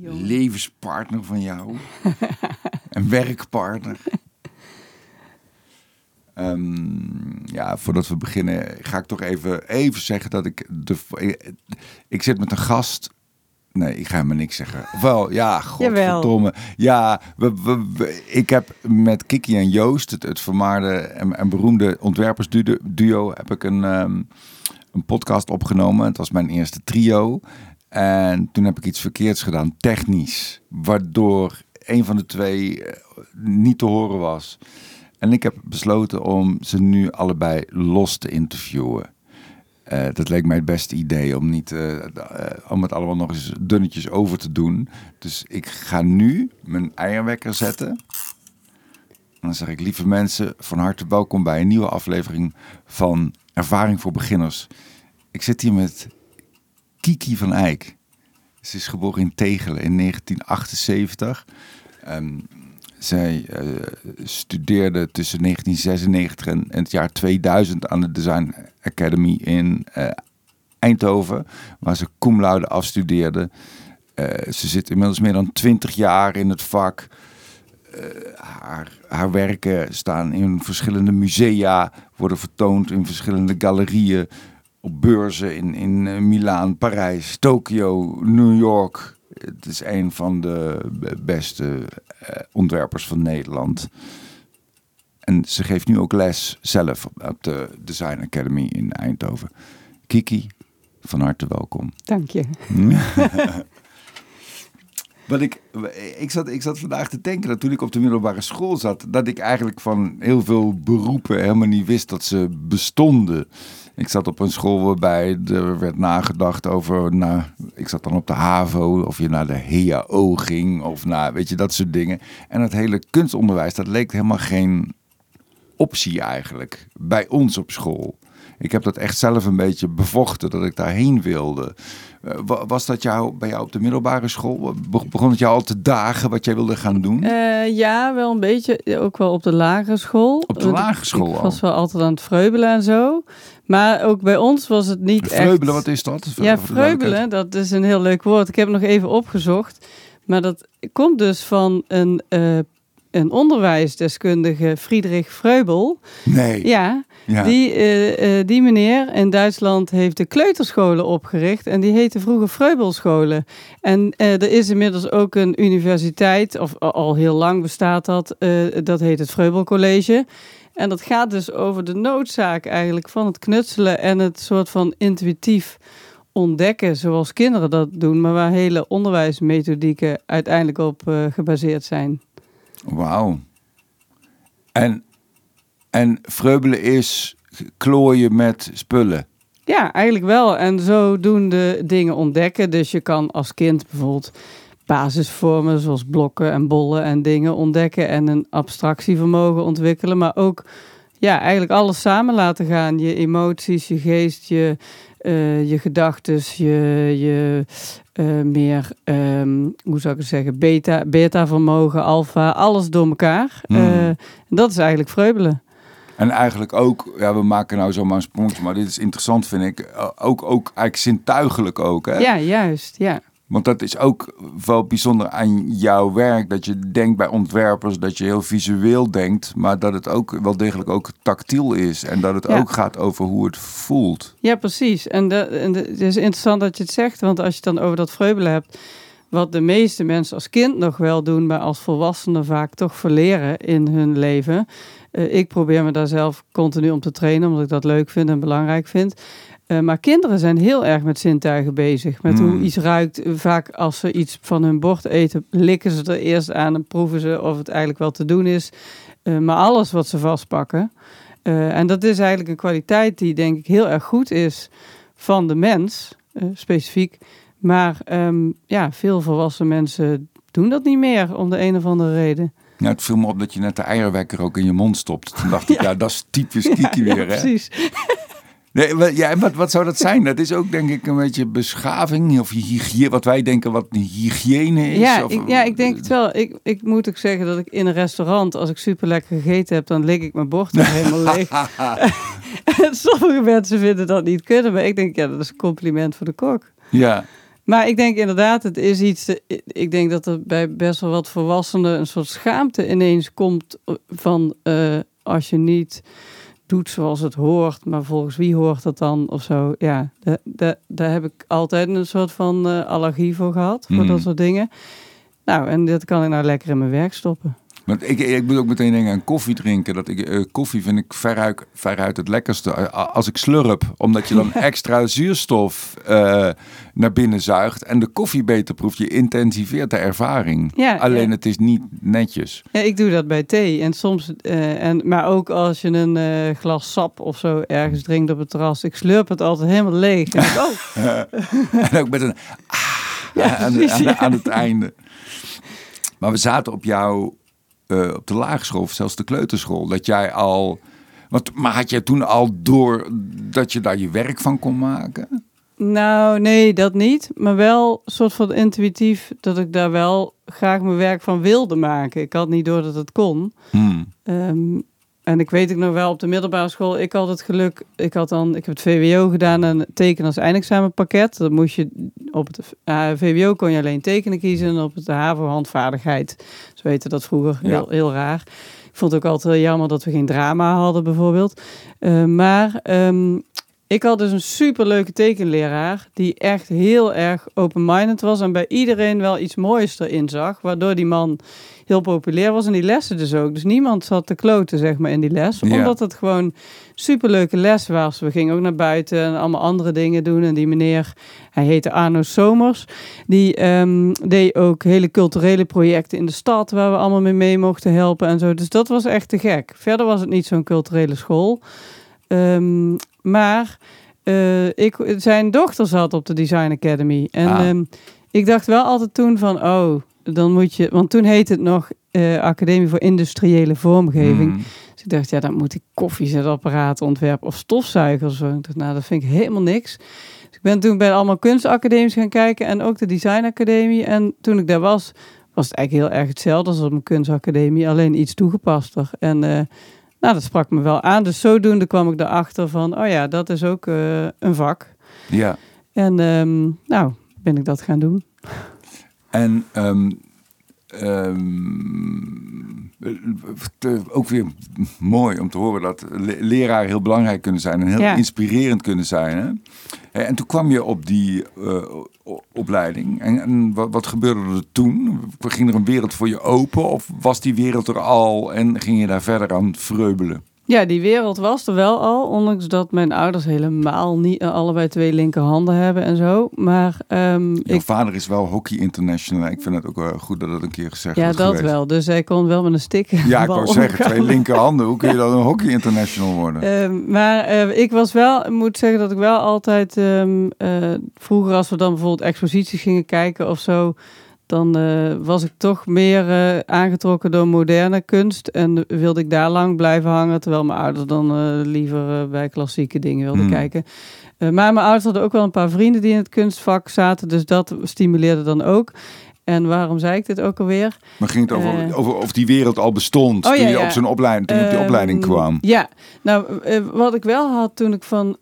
jongen. levenspartner van jou. en werkpartner. Ehm, ja, voordat we beginnen ga ik toch even, even zeggen dat ik... De, ik zit met een gast... Nee, ik ga helemaal niks zeggen. Wel, ja, godverdomme. Ja, we, we, we- ik heb met Kiki en Joost, het, het vermaarde en, en beroemde ontwerpersduo, heb ik een, ehm, een podcast opgenomen. Het was mijn eerste trio. En toen heb ik iets verkeerds gedaan, technisch. Waardoor een van de twee eh, niet te horen was. En ik heb besloten om ze nu allebei los te interviewen. Eh, dat leek mij het beste idee om, niet, eh, om het allemaal nog eens dunnetjes over te doen. Dus ik ga nu mijn eierwekker zetten. En dan zeg ik, lieve mensen, van harte welkom bij een nieuwe aflevering van Ervaring voor Beginners. Ik zit hier met Kiki van Eyck. Ze is geboren in Tegelen in 1978. Ehm, zij eh, studeerde tussen 1996 en, het jaar 2000 aan de Design Academy in eh, Eindhoven, waar ze cum laude afstudeerde. Eh, ze zit inmiddels meer dan 20 jaar in het vak. Haar, haar werken staan in verschillende musea, worden vertoond in verschillende galerieën, op beurzen in, in eh, Milaan, Parijs, Tokio, New York. Het is een van de be- beste eh, ontwerpers van Nederland. En ze geeft nu ook les zelf op de Design Academy in Eindhoven. Kiki, van harte welkom. Dank je. Wat ik, ik, zat, ik zat vandaag te denken dat toen ik op de middelbare school zat, dat ik eigenlijk van heel veel beroepen helemaal niet wist dat ze bestonden. Ik zat op een school waarbij er werd nagedacht over, nou, ik zat dan op de HAVO, of je naar de HAO ging, of naar, weet je, dat soort dingen. En het hele kunstonderwijs, dat leek helemaal geen optie eigenlijk, bij ons op school. Ik heb dat echt zelf een beetje bevochten dat ik daarheen wilde. Eh, wa- was dat jou, bij jou op de middelbare school? Be- Begon het jou al te dagen wat jij wilde gaan doen? Eh, ja, wel een beetje. Ook wel op de lagere school. Op de lagere school Ik al? was wel altijd aan het vreubelen en zo. Maar ook bij ons was het niet echt... Vreubelen, wat is dat? Ja, vreubelen, dat is een heel leuk woord. Ik heb het nog even opgezocht. Maar dat komt dus van een, eh, een onderwijsdeskundige, Friedrich Vreubel. Nee. Ja, Ja. Die, eh, eh, die meneer in Duitsland heeft de kleuterscholen opgericht. En die heette vroeger Vreubelscholen. En eh, er is inmiddels ook een universiteit, of al- heel lang bestaat dat. dat heet het Vreubelcollege. En dat gaat dus over de noodzaak eigenlijk van het knutselen en het soort van intuïtief ontdekken, zoals kinderen dat doen, maar waar hele onderwijsmethodieken uiteindelijk op gebaseerd zijn. Wauw. En, en vreubelen is klooien met spullen. Ja, eigenlijk wel. En zodoende dingen ontdekken. Dus je kan als kind bijvoorbeeld basisvormen zoals blokken en bollen en dingen ontdekken en een abstractievermogen ontwikkelen, maar ook ja, eigenlijk alles samen laten gaan. Je emoties, je geest, je, eh, je gedachten, je, je eh, meer, ehm, hoe zou ik het zeggen, beta, beta-vermogen, alfa, alles door elkaar. Hmm. Eh, dat is eigenlijk vreubelen. En eigenlijk ook, ja, we maken nou zomaar een maar dit is interessant vind ik, eh, ook, ook eigenlijk zintuigelijk ook. Hè? Ja, juist. Ja. Want dat is ook wel bijzonder aan jouw werk. Dat je denkt bij ontwerpers dat je heel visueel denkt. Maar dat het ook wel degelijk ook tactiel is. En dat het Ja. ook gaat over hoe het voelt. Ja, precies. En, de, en de- het is interessant dat je het zegt, want als je het dan over dat vreubelen hebt, wat de meeste mensen als kind nog wel doen, maar als volwassenen vaak toch verleren in hun leven. Eh, ik probeer me daar zelf continu om te trainen, omdat ik dat leuk vind en belangrijk vind. Eh, maar kinderen zijn heel erg met zintuigen bezig. Met Hmm. hoe iets ruikt. Vaak als ze iets van hun bord eten, likken ze er eerst aan en proeven ze of het eigenlijk wel te doen is. Eh, maar alles wat ze vastpakken. En dat is eigenlijk een kwaliteit die denk ik heel erg goed is van de mens, specifiek. Maar ehm, ja, veel volwassen mensen doen dat niet meer om de een of andere reden. Ja, het viel me op dat je net de eierwekker ook in je mond stopt. Toen dacht ik, ja, dat is typisch Kiki Ja, weer. hè? precies. Nee, wat, ja, en wat, wat zou dat zijn? Dat is ook denk ik een beetje beschaving. Of hygiëne, wat wij denken wat hygiëne is. Ja, of, ik, ja, ik denk het wel. Ik, ik moet ook zeggen dat ik in een restaurant, als ik super lekker gegeten heb, dan lik ik mijn bord helemaal leeg. En Sommige mensen vinden dat niet kunnen, maar ik denk, ja, dat is een compliment voor de kok. Ja, Maar ik denk inderdaad, het is iets. Ik denk dat er bij best wel wat volwassenen een soort schaamte ineens komt van uh, als je niet doet zoals het hoort, maar volgens wie hoort dat dan of zo. Ja, daar heb ik altijd een soort van allergie voor gehad, voor dat hmm. soort dingen. Nou, en dat kan ik nou lekker in mijn werk stoppen. Want ik, ik moet ook meteen denken aan koffie drinken. Dat ik, uh, koffie vind ik veruit, veruit het lekkerste. Als ik slurp, omdat je dan extra zuurstof uh, naar binnen zuigt. En de koffie beter proeft, je intensiveert de ervaring. Ja, Alleen het is niet netjes. Ja, ik doe dat bij thee. En soms, uh, en, maar ook als je een glas sap of zo ergens drinkt op het terras. Ik slurp het altijd helemaal leeg. En, ik, oh. en ook met een ah, aan, aan, aan het einde. Maar we zaten op jouw uh, op de laagschool of zelfs de kleuterschool. Dat jij al. Want, maar had jij toen al door dat je daar je werk van kon maken? Nou, nee, dat niet. Maar wel soort van intuïtief dat ik daar wel graag mijn werk van wilde maken. Ik had niet door dat het kon. Hmm. Ehm, en ik weet ik nog wel op de middelbare school, ik had het geluk, ik had dan, ik heb het VWO gedaan en tekenen als eindexamenpakket. Dan moest je op het uh, VWO kon je alleen tekenen kiezen en op het HAVO handvaardigheid. Zo weten dat vroeger, heel, heel raar. Ik vond het ook altijd jammer dat we geen drama hadden bijvoorbeeld. Uh, maar um, ik had dus een superleuke tekenleraar die echt heel erg open-minded was en bij iedereen wel iets moois erin zag, waardoor die man heel populair was en die lessen dus ook. Dus niemand zat te kloten zeg maar in die les, omdat het gewoon superleuke les was. We gingen ook naar buiten en allemaal andere dingen doen en die meneer, hij heette Arno Somers, die um, deed ook hele culturele projecten in de stad waar we allemaal mee mee mochten helpen en zo. Dus dat was echt te gek. Verder was het niet zo'n culturele school. Um, maar uh, ik, zijn dochter zat op de Design Academy. En ah. um, ik dacht wel altijd toen van, oh, dan moet je... Want toen heette het nog uh, Academie voor Industriële Vormgeving. Mm. Dus ik dacht, ja, dan moet ik koffiezetapparaten ontwerpen of stofzuigers. Zo. Ik dacht, nou, dat vind ik helemaal niks. Dus ik ben toen bij allemaal kunstacademies gaan kijken en ook de Design Academie. En toen ik daar was, was het eigenlijk heel erg hetzelfde als op mijn kunstacademie, alleen iets toegepaster. En... Uh, nou, dat sprak me wel aan. Dus zodoende kwam ik erachter van, oh ja, dat is ook uh, een vak. Ja. En um, nou, ben ik dat gaan doen. En um, um, ook weer mooi om te horen dat leraren heel belangrijk kunnen zijn en heel inspirerend kunnen zijn. Hè? En toen kwam je op die uh, opleiding. En, en wat, wat, gebeurde er toen? Ging er een wereld voor je open? Of was die wereld er al en ging je daar verder aan vreubelen? Ja, die wereld was er wel al, ondanks dat mijn ouders helemaal niet uh, allebei twee linkerhanden hebben en zo. Maar um, Jouw ik... vader is wel hockey international. Ik vind het ook wel goed dat het een keer gezegd wordt. Ja, dat wel. Dus hij kon wel met een stick. Ja, ik wou zeggen, twee linkerhanden. Hoe kun je dan een hockey international worden? Uh, maar uh, ik was wel, moet zeggen dat ik wel altijd um, vroeger als we dan bijvoorbeeld exposities gingen kijken of zo dan uh, was ik toch meer uh, aangetrokken door moderne kunst. En wilde ik daar lang blijven hangen. Terwijl mijn ouders dan uh, liever bij klassieke dingen wilden hmm. kijken. maar mijn ouders hadden ook wel een paar vrienden die in het kunstvak zaten. Dus dat stimuleerde dan ook. En waarom zei ik dit ook alweer? Maar ging het over, uh, over of die wereld al bestond oh, toen je op zijn opleiding, toen je op die opleiding ehm, kwam? Ja, nou uh, wat ik wel had toen ik van uh,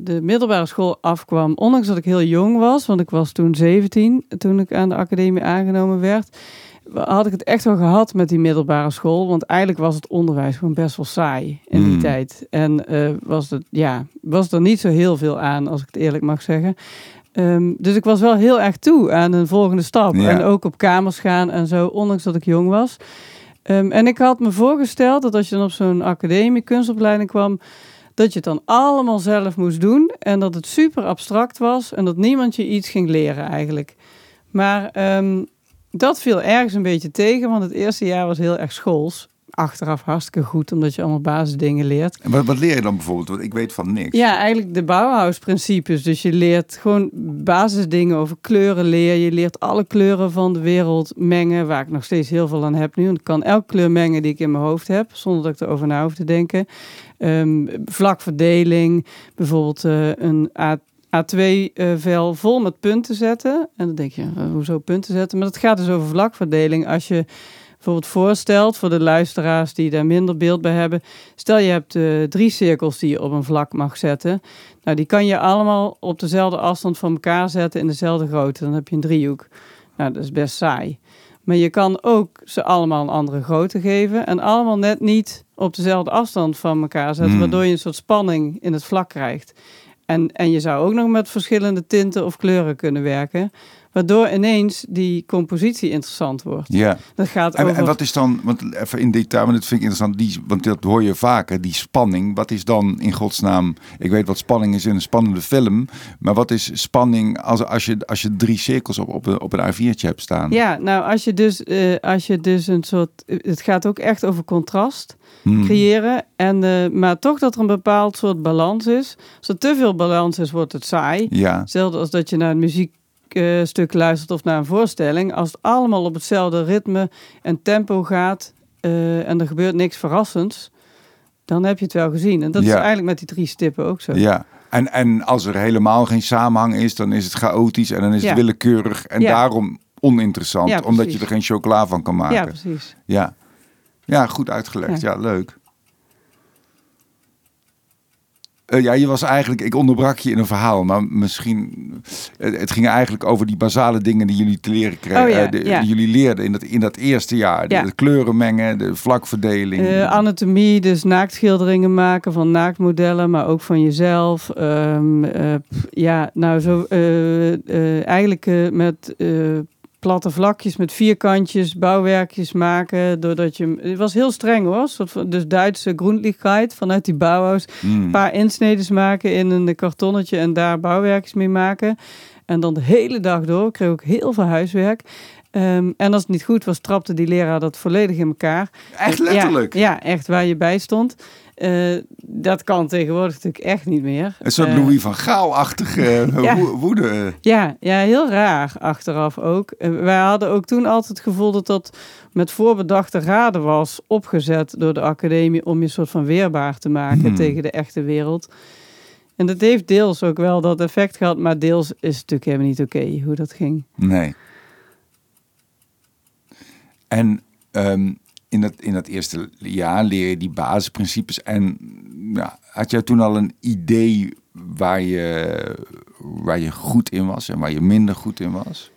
de middelbare school afkwam, ondanks dat ik heel jong was, want ik was toen 17 toen ik aan de academie aangenomen werd, had ik het echt wel gehad met die middelbare school. Want eigenlijk was het onderwijs gewoon best wel saai in die hmm. tijd. En was, het, ja, was er niet zo heel veel aan, als ik het eerlijk mag zeggen. Ehm, dus ik was wel heel erg toe aan een volgende stap. En ook op kamers gaan en zo, ondanks dat ik jong was. Ehm, en ik had me voorgesteld dat als je dan op zo'n academie, kunstopleiding kwam, dat je het dan allemaal zelf moest doen. En dat het super abstract was en dat niemand je iets ging leren eigenlijk. Maar ehm, dat viel ergens een beetje tegen, want het eerste jaar was heel erg schools achteraf hartstikke goed, omdat je allemaal basisdingen leert. En wat, wat leer je dan bijvoorbeeld? Want ik weet van niks. Ja, eigenlijk de Bauhaus-principes. Dus je leert gewoon basisdingen over kleuren leer. Je leert alle kleuren van de wereld mengen, waar ik nog steeds heel veel aan heb nu. Want ik kan elke kleur mengen die ik in mijn hoofd heb, zonder dat ik erover na hoef te denken. Um, vlakverdeling, bijvoorbeeld uh, een A A2-vel uh, vol met punten zetten. En dan denk je, uh, hoezo punten zetten? Maar dat gaat dus over vlakverdeling. Als je bijvoorbeeld voorstelt voor de luisteraars die daar minder beeld bij hebben. Stel je hebt uh, drie cirkels die je op een vlak mag zetten. Nou, die kan je allemaal op dezelfde afstand van elkaar zetten in dezelfde grootte. Dan heb je een driehoek. Nou, dat is best saai. Maar je kan ook ze allemaal een andere grootte geven en allemaal net niet op dezelfde afstand van elkaar zetten, hmm. waardoor je een soort spanning in het vlak krijgt. En, en je zou ook nog met verschillende tinten of kleuren kunnen werken. Waardoor ineens die compositie interessant wordt. Ja. Dat gaat en, over... en wat is dan, want even in detail, want dat vind ik interessant, die, want dat hoor je vaker, die spanning. Wat is dan in godsnaam, ik weet wat spanning is in een spannende film, maar wat is spanning als, als, je, als je drie cirkels op, op, een, op een A4'tje hebt staan? Ja, nou als je dus, uh, als je dus een soort, het gaat ook echt over contrast hmm. creëren. En, uh, maar toch dat er een bepaald soort balans is. Als er te veel balans is, wordt het saai. Ja. Hetzelfde als dat je naar muziek uh, stuk luistert of naar een voorstelling, als het allemaal op hetzelfde ritme en tempo gaat uh, en er gebeurt niks verrassends, dan heb je het wel gezien. En dat is eigenlijk met die drie stippen ook zo. Ja. En, en als er helemaal geen samenhang is, dan is het chaotisch en dan is het willekeurig en daarom oninteressant, omdat je er geen chocola van kan maken. Ja, precies. Ja, ja goed uitgelegd. ja leuk. Uh, ja, je was eigenlijk, ik onderbrak je in een verhaal, maar misschien, uh, het ging eigenlijk over die basale dingen die jullie te leren kregen, oh, ja, uh, ja. die jullie leerden in dat, in dat eerste jaar. De, kleuren mengen, de vlakverdeling. anatomie, dus naaktschilderingen maken van naaktmodellen, maar ook van jezelf. Um, ja, nou zo, eigenlijk met platte vlakjes met vierkantjes, bouwwerkjes maken. Doordat je, het was heel streng hoor. Soort dus Duitse groenlichheid vanuit die bouwhuis. Mm. Een paar insneden maken in een kartonnetje en daar bouwwerkjes mee maken. En dan de hele dag door. Ik kreeg ook heel veel huiswerk. Um, en als het niet goed was, trapte die leraar dat volledig in elkaar. Echt letterlijk? Ja, ja echt waar je bij stond. Uh, dat kan tegenwoordig natuurlijk echt niet meer. Een soort uh, Louis van Gaal-achtige ja. woede. Ja, ja, heel raar achteraf ook. Wij hadden ook toen altijd het gevoel dat dat met voorbedachte raden was opgezet door de academie om je soort van weerbaar te maken hmm. tegen de echte wereld. En dat heeft deels ook wel dat effect gehad, maar deels is het natuurlijk helemaal niet oké okay, hoe dat ging. Nee. En um, in, dat, in dat eerste jaar leer je die basisprincipes. En ja, had jij toen al een idee waar je, waar je goed in was en waar je minder goed in was?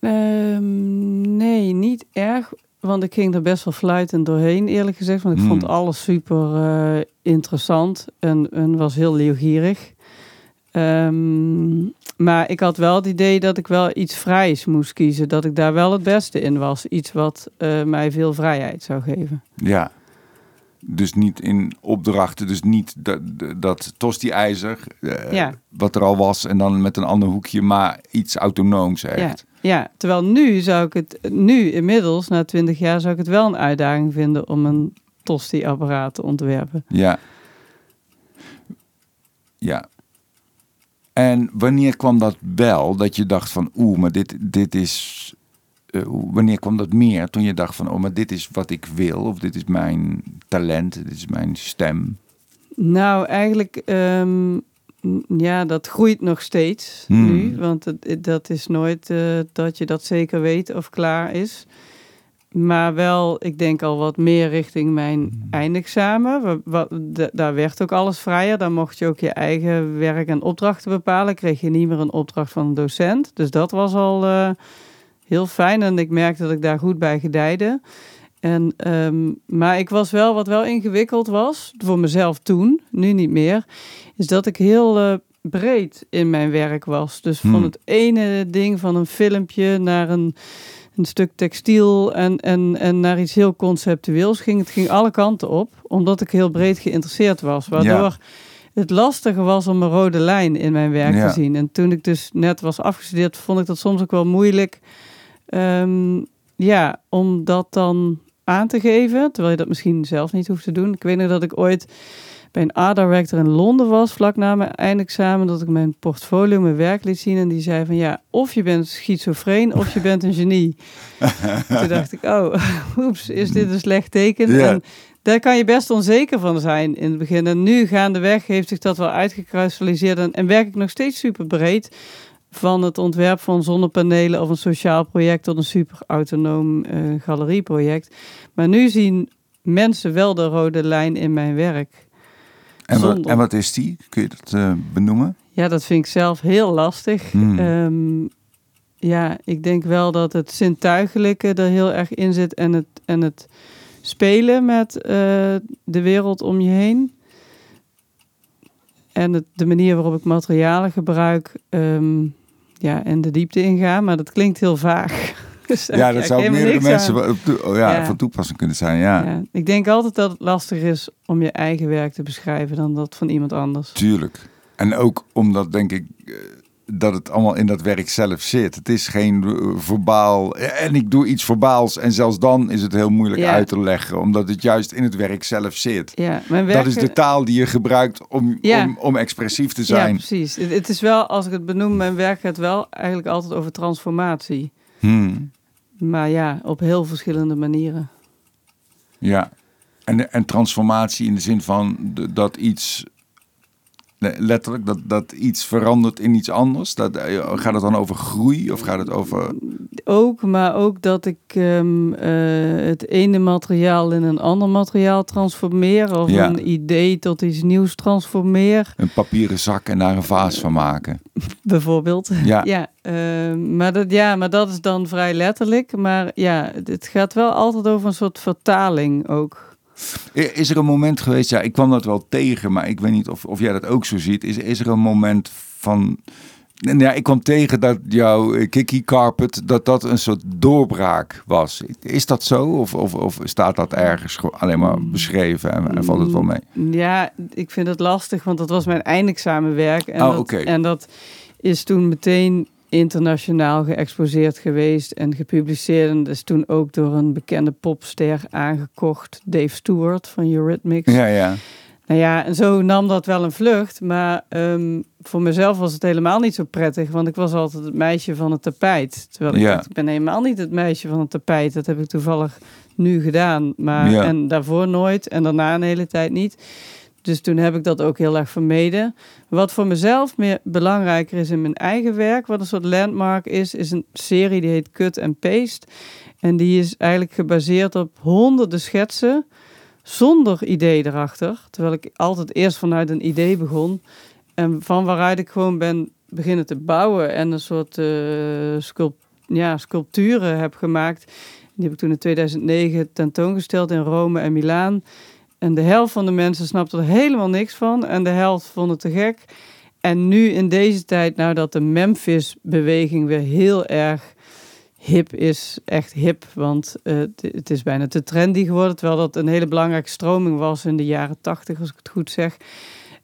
Um, nee, niet erg. Want ik ging er best wel fluitend doorheen, eerlijk gezegd. Want ik Hmm. vond alles super uh, interessant en, en was heel leergierig. Um, maar ik had wel het idee dat ik wel iets vrijs moest kiezen. Dat ik daar wel het beste in was. Iets wat uh, mij veel vrijheid zou geven. Ja. Dus niet in opdrachten. Dus niet dat, dat tosti-ijzer. Uh, ja. Wat er al was. En dan met een ander hoekje. Maar iets autonooms echt. Ja. ja, terwijl nu zou ik het... Nu inmiddels, na twintig jaar, zou ik het wel een uitdaging vinden... om een tosti-apparaat te ontwerpen. Ja. Ja. En wanneer kwam dat wel? Dat je dacht van, oeh, maar dit, dit is... Uh, wanneer kwam dat meer? Toen je dacht van, oh, maar dit is wat ik wil. Of dit is mijn talent, dit is mijn stem. Nou, eigenlijk... Um, ja, dat groeit nog steeds Hmm. nu. Want het, dat is nooit uh, dat je dat zeker weet of klaar is. Maar wel, ik denk al wat meer richting mijn eindexamen. Wat, daar werd ook alles vrijer. Dan mocht je ook je eigen werk en opdrachten bepalen. Kreeg je niet meer een opdracht van een docent. Dus dat was al uh, heel fijn. En ik merkte dat ik daar goed bij gedijde. En, um, maar ik was wel, wat wel ingewikkeld was, voor mezelf toen, nu niet meer, is dat ik heel uh, breed in mijn werk was. Dus van Hmm. het ene ding, van een filmpje naar een een stuk textiel en, en, en naar iets heel conceptueels ging. Het ging alle kanten op, omdat ik heel breed geïnteresseerd was. Waardoor Ja. het lastiger was om een rode lijn in mijn werk Ja. te zien. En toen ik dus net was afgestudeerd, vond ik dat soms ook wel moeilijk. ehm, ja, om dat dan aan te geven, terwijl je dat misschien zelf niet hoeft te doen. Ik weet nog dat ik ooit bij een art director in Londen was, vlak na mijn eindexamen, dat ik mijn portfolio, mijn werk liet zien. En die zei van ja, of je bent schizofreen of je bent een genie. Toen dacht ik, oh, oeps, is dit een slecht teken? Ja. En daar kan je best onzeker van zijn in het begin. En nu gaandeweg heeft zich dat wel uitgekristalliseerd en, en werk ik nog steeds super breed. van het ontwerp van zonnepanelen of een sociaal project tot een super autonoom uh, galerieproject. Maar nu zien mensen wel de rode lijn in mijn werk. En, wat, en wat is die? Kun je dat uh, benoemen? Ja, dat vind ik zelf heel lastig. Hmm. Ehm, ja, ik denk wel dat het zintuigelijke er heel erg in zit en het, en het spelen met uh, de wereld om je heen. En het, de manier waarop ik materialen gebruik um, ja, en de diepte inga. Maar dat klinkt heel vaag. Dus ja, dat zou meerdere mensen oh, ja, ja, van toepassing kunnen zijn. Ja. ja. Ik denk altijd dat het lastiger is om je eigen werk te beschrijven dan dat van iemand anders. Tuurlijk. En ook omdat, denk ik, eh, dat het allemaal in dat werk zelf zit. Het is geen uh, verbaal. En ik doe iets verbaals. En zelfs dan is het heel moeilijk uit te leggen. Omdat het juist in het werk zelf zit. Ja, mijn werk... Dat is de taal die je gebruikt om, om, om expressief te zijn. Ja, precies. Het, is wel, als ik het benoem, mijn werk gaat wel eigenlijk altijd over transformatie. Hmm. Maar ja, op heel verschillende manieren. Ja. En, en transformatie in de zin van dat iets letterlijk dat, dat iets verandert in iets anders? Dat, eh, gaat het dan over groei of gaat het over. Ook, maar ook dat ik um, het ene materiaal in een ander materiaal transformeer. Of een idee tot iets nieuws transformeer. Een papieren zak en daar een vaas van maken. Bijvoorbeeld. Ja. ja, uh, maar dat, ja, maar dat is dan vrij letterlijk. Maar ja, het gaat wel altijd over een soort vertaling ook. Is er een moment geweest, ja, ik kwam dat wel tegen, maar ik weet niet of, of jij dat ook zo ziet. Is, is er een moment van. Ja, ik kwam tegen dat jouw Kiki Carpet, dat dat een soort doorbraak was. Is dat zo? Of, of, of staat dat ergens alleen maar beschreven en, valt het wel mee? Ja, ik vind het lastig, want dat was mijn eindexamenwerk. En, oh, dat, en dat is toen meteen internationaal geëxposeerd geweest en gepubliceerd. En is toen ook door een bekende popster aangekocht, Dave Stewart van Eurythmics. Ja, ja. Nou ja, en zo nam dat wel een vlucht. Maar um, voor mezelf was het helemaal niet zo prettig. Want ik was altijd het meisje van het tapijt. Terwijl ik, ja. ik ben helemaal niet het meisje van het tapijt. Dat heb ik toevallig nu gedaan. Maar, ja. En daarvoor nooit. En daarna een hele tijd niet. Dus toen heb ik dat ook heel erg vermeden. Wat voor mezelf meer belangrijker is in mijn eigen werk, wat een soort landmark is, is een serie die heet Cut and Paste. En die is eigenlijk gebaseerd op honderden schetsen zonder idee erachter. Terwijl ik altijd eerst vanuit een idee begon. En van waaruit ik gewoon ben beginnen te bouwen en een soort uh, ja, sculpturen heb gemaakt. Die heb ik toen in 2009 tentoongesteld in Rome en Milaan. En de helft van de mensen snapte er helemaal niks van. En de helft vond het te gek. En nu in deze tijd, nou dat de Memphis-beweging weer heel erg hip is, echt hip. Want uh, het is bijna te trendy geworden. Terwijl dat een hele belangrijke stroming was in de jaren tachtig, als ik het goed zeg.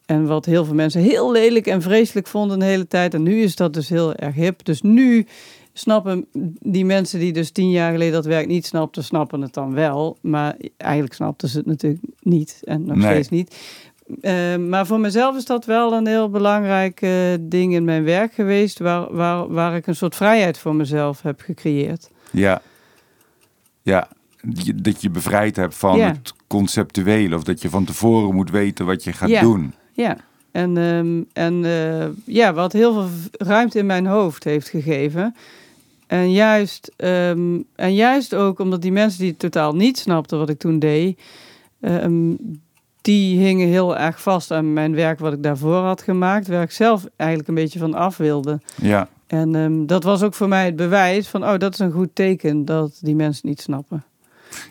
En wat heel veel mensen heel lelijk en vreselijk vonden de hele tijd. En nu is dat dus heel erg hip. Dus nu snappen die mensen die dus tien jaar geleden dat werk niet snapten, snappen het dan wel. Maar eigenlijk snapten ze het natuurlijk niet en nog steeds niet. Uh, maar voor mezelf is dat wel een heel belangrijk uh, ding in mijn werk geweest, waar, waar, waar ik een soort vrijheid voor mezelf heb gecreëerd. Ja, ja. dat je bevrijd hebt van het conceptuele, of dat je van tevoren moet weten wat je gaat ja. doen. Ja, en, um, en uh, ja, wat heel veel ruimte in mijn hoofd heeft gegeven. En juist, um, en juist ook omdat die mensen die totaal niet snapten wat ik toen deed, um, die hingen heel erg vast aan mijn werk wat ik daarvoor had gemaakt, waar ik zelf eigenlijk een beetje van af wilde. Ja. En um, dat was ook voor mij het bewijs van, oh, dat is een goed teken dat die mensen niet snappen.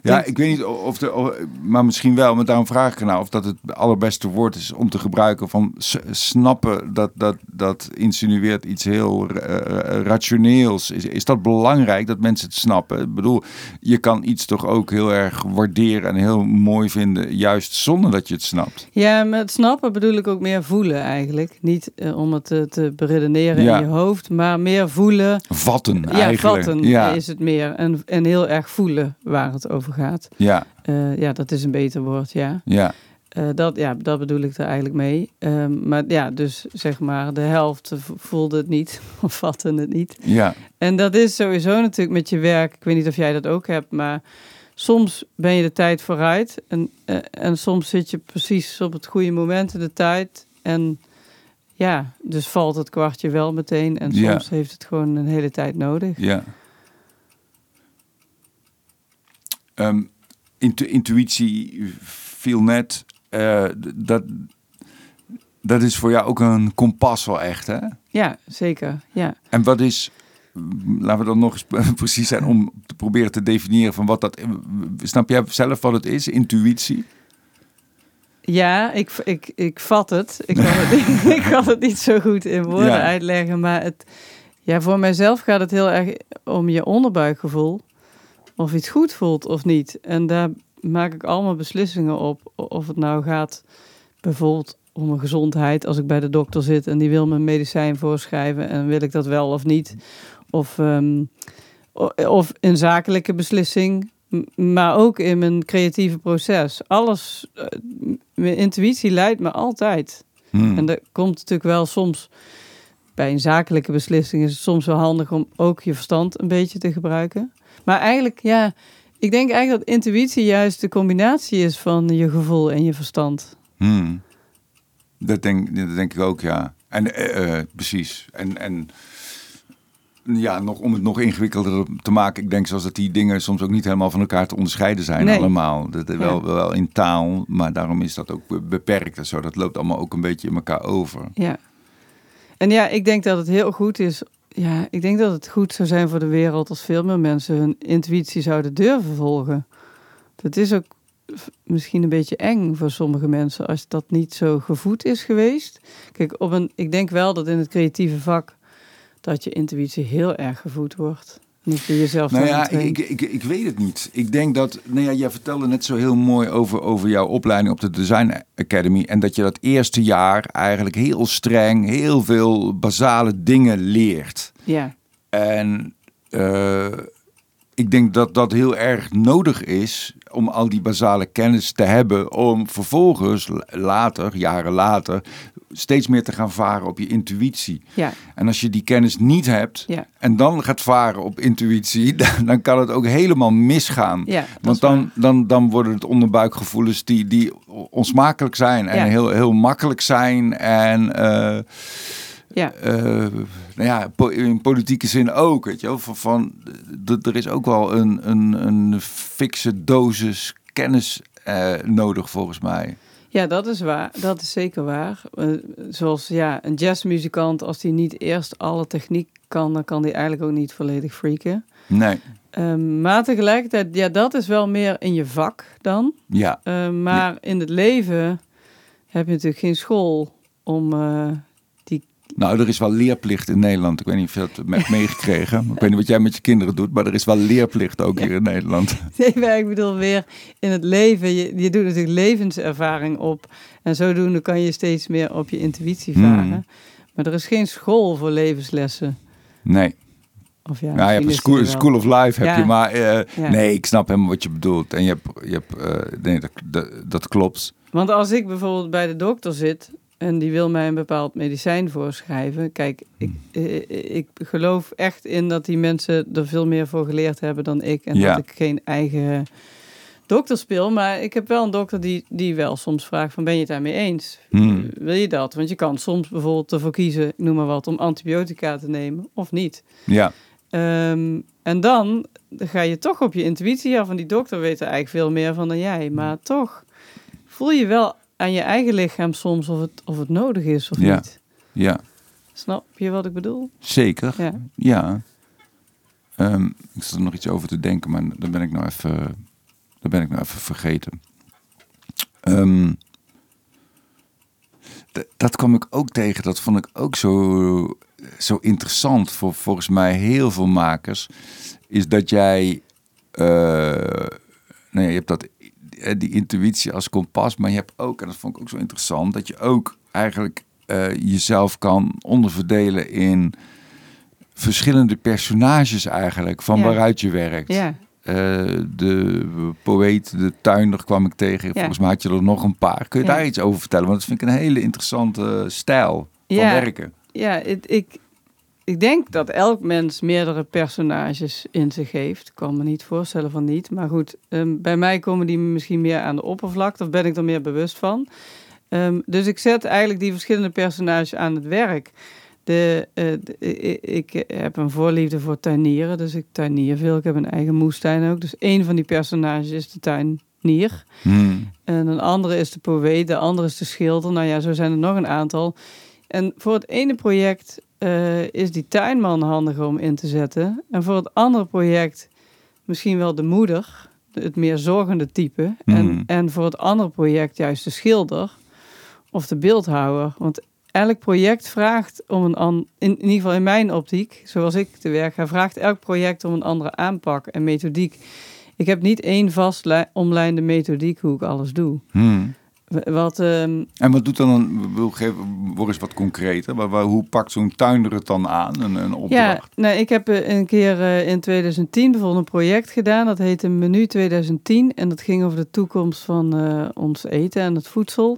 Ja, ik weet niet of de, maar misschien wel, maar daarom vraag ik nou of dat het allerbeste woord is om te gebruiken van snappen dat dat dat insinueert iets heel uh, rationeels. Is, is dat belangrijk dat mensen het snappen? Ik bedoel, je kan iets toch ook heel erg waarderen en heel mooi vinden, juist zonder dat je het snapt. Ja, met snappen bedoel ik ook meer voelen eigenlijk, niet uh, om het te, te beredeneren in je hoofd, maar meer voelen. Vatten ja, eigenlijk. Vatten ja, is het meer en en heel erg voelen waar het over gaat. Ja. Uh, ja, dat is een beter woord, ja. Ja. Uh, dat, ja, dat bedoel ik er eigenlijk mee. Um, maar ja, dus zeg maar, de helft voelde het niet of vatte het niet. Ja. En dat is sowieso natuurlijk met je werk. Ik weet niet of jij dat ook hebt, maar soms ben je de tijd vooruit. En, uh, en soms zit je precies op het goede moment in de tijd. En ja, dus valt het kwartje wel meteen en soms heeft het gewoon een hele tijd nodig. Ja. Um, intuïtie viel net. Uh, dat, dat is voor jou ook een kompas wel echt, hè? Ja, zeker. Ja. En wat is, laten we dan nog eens precies zijn om te proberen te definiëren van wat dat. Snap jij zelf wat het is, intuïtie? Ja, ik, ik, ik vat het. Ik kan het, ik kan het niet zo goed in woorden uitleggen, maar het, ja, voor mijzelf gaat het heel erg om je onderbuikgevoel. Of iets goed voelt of niet. En daar maak ik allemaal beslissingen op. Of het nou gaat bijvoorbeeld om mijn gezondheid. Als ik bij de dokter zit en die wil me medicijn voorschrijven en wil ik dat wel of niet. Of, um, of een zakelijke beslissing, maar ook in mijn creatieve proces. Alles, uh, mijn intuïtie leidt me altijd. Hmm. En dat komt natuurlijk wel soms bij een zakelijke beslissing is het soms wel handig om ook je verstand een beetje te gebruiken. Maar eigenlijk, ja, ik denk eigenlijk dat intuïtie juist de combinatie is van je gevoel en je verstand. Hmm. Dat, denk, dat denk ik ook, ja. En uh, precies. En, en ja, nog, om het nog ingewikkelder te maken, ik denk zoals dat die dingen soms ook niet helemaal van elkaar te onderscheiden zijn allemaal. Dat, ja. wel, wel in taal, maar daarom is dat ook beperkt en zo. Dat loopt allemaal ook een beetje in elkaar over. Ja. En ja, ik denk dat het heel goed is. Ja, ik denk dat het goed zou zijn voor de wereld als veel meer mensen hun intuïtie zouden durven volgen. Dat is ook misschien een beetje eng voor sommige mensen als dat niet zo gevoed is geweest. Kijk, op een, ik denk wel dat in het creatieve vak dat je intuïtie heel erg gevoed wordt. Niet voor jezelf. Nou ja, ik, ik, ik, weet het niet. Ik denk dat, nou ja, jij vertelde net zo heel mooi over, over jouw opleiding op de Design Academy. En dat je dat eerste jaar eigenlijk heel streng, heel veel basale dingen leert. Ja. En uh, ik denk dat dat heel erg nodig is om al die basale kennis te hebben. Om vervolgens later, jaren later, steeds meer te gaan varen op je intuïtie. Ja. En als je die kennis niet hebt ja. en dan gaat varen op intuïtie, dan, kan het ook helemaal misgaan. Ja, Want dan, dan, dan worden het onderbuikgevoelens die, die onsmakelijk zijn en heel, heel makkelijk zijn. En uh, ja. Uh, nou ja, in politieke zin ook. Weet je wel, van, van, er is ook wel een, een, een fikse dosis kennis uh, nodig volgens mij. Ja, dat is waar. Dat is zeker waar. Uh, zoals ja, een jazzmuzikant, als hij niet eerst alle techniek kan, dan kan hij eigenlijk ook niet volledig freaken. Nee. Uh, maar tegelijkertijd, ja, dat is wel meer in je vak dan. Ja. Uh, maar ja. in het leven heb je natuurlijk geen school om nou, er is wel leerplicht in Nederland. Ik weet niet of je dat hebt meegekregen. ik weet niet wat jij met je kinderen doet, maar er is wel leerplicht ook hier in Nederland. Nee, maar ik bedoel weer in het leven. Je, je doet natuurlijk levenservaring op. En zodoende kan je steeds meer op je intuïtie varen. Hmm. Maar er is geen school voor levenslessen. Nee. Of ja, nou, je hebt een school, school of life, heb ja. je. Maar uh, ja. nee, ik snap helemaal wat je bedoelt. En je hebt, je hebt uh, nee, dat, dat, dat klopt. Want als ik bijvoorbeeld bij de dokter zit en die wil mij een bepaald medicijn voorschrijven. Kijk, ik, eh, ik geloof echt in dat die mensen er veel meer voor geleerd hebben dan ik. En dat ik geen eigen dokter speel. Maar ik heb wel een dokter die, die wel soms vraagt van ben je het daarmee eens? Hmm. Wil je dat? Want je kan soms bijvoorbeeld ervoor kiezen, ik noem maar wat, om antibiotica te nemen of niet. Ja. Um, en dan ga je toch op je intuïtie af. En die dokter weet er eigenlijk veel meer van dan jij. Maar toch voel je wel aan je eigen lichaam soms of het, of het nodig is of ja. niet. Ja. Snap je wat ik bedoel? Zeker. Ja. ja. Um, ik zat er nog iets over te denken, maar dan ben ik nou even, dan ben ik nou even vergeten. Um, dat kwam ik ook tegen. Dat vond ik ook zo, zo interessant voor volgens mij heel veel makers. Is dat jij. Uh, nou ja, je hebt dat die intuïtie als kompas. Maar je hebt ook, en dat vond ik ook zo interessant, dat je ook eigenlijk uh, jezelf kan onderverdelen in verschillende personages eigenlijk, van Ja. waaruit je werkt. Ja. Eh, de poëet, de tuinder kwam ik tegen. Volgens mij had je er nog een paar. Kun je daar iets over vertellen? Want dat vind ik een hele interessante stijl van Ja. werken. Ja, ik, ik denk dat elk mens meerdere personages in zich heeft. Ik kan me niet voorstellen van niet. Maar goed, ehm, bij mij komen die misschien meer aan de oppervlakte. Of ben ik er meer bewust van. Ehm, dus ik zet eigenlijk die verschillende personages aan het werk. De, ik heb een voorliefde voor tuinieren, dus ik tuinier veel. Ik heb een eigen moestuin ook. Dus één van die personages is de tuinier. Hmm. En een andere is de poëet, de andere is de schilder. Nou ja, zo zijn er nog een aantal. En voor het ene project uh, is die tuinman handig om in te zetten. En voor het andere project misschien wel de moeder, het meer zorgende type. En, hmm. en voor het andere project juist de schilder of de beeldhouwer. Want elk project vraagt om een in, in ieder geval in mijn optiek, zoals ik te werk ga, vraagt elk project om een andere aanpak en methodiek. Ik heb niet één vast omlijnde methodiek hoe ik alles doe. Hmm. Wat, ehm, En wat doet dan een, wil word eens wat concreter. Waar, hoe pakt zo'n tuinder het dan aan, een, een opdracht? Ja, nou, ik heb eh, een keer uh, in 2010 bijvoorbeeld een project gedaan. Dat heette Menu 2010. En dat ging over de toekomst van uh, ons eten en het voedsel.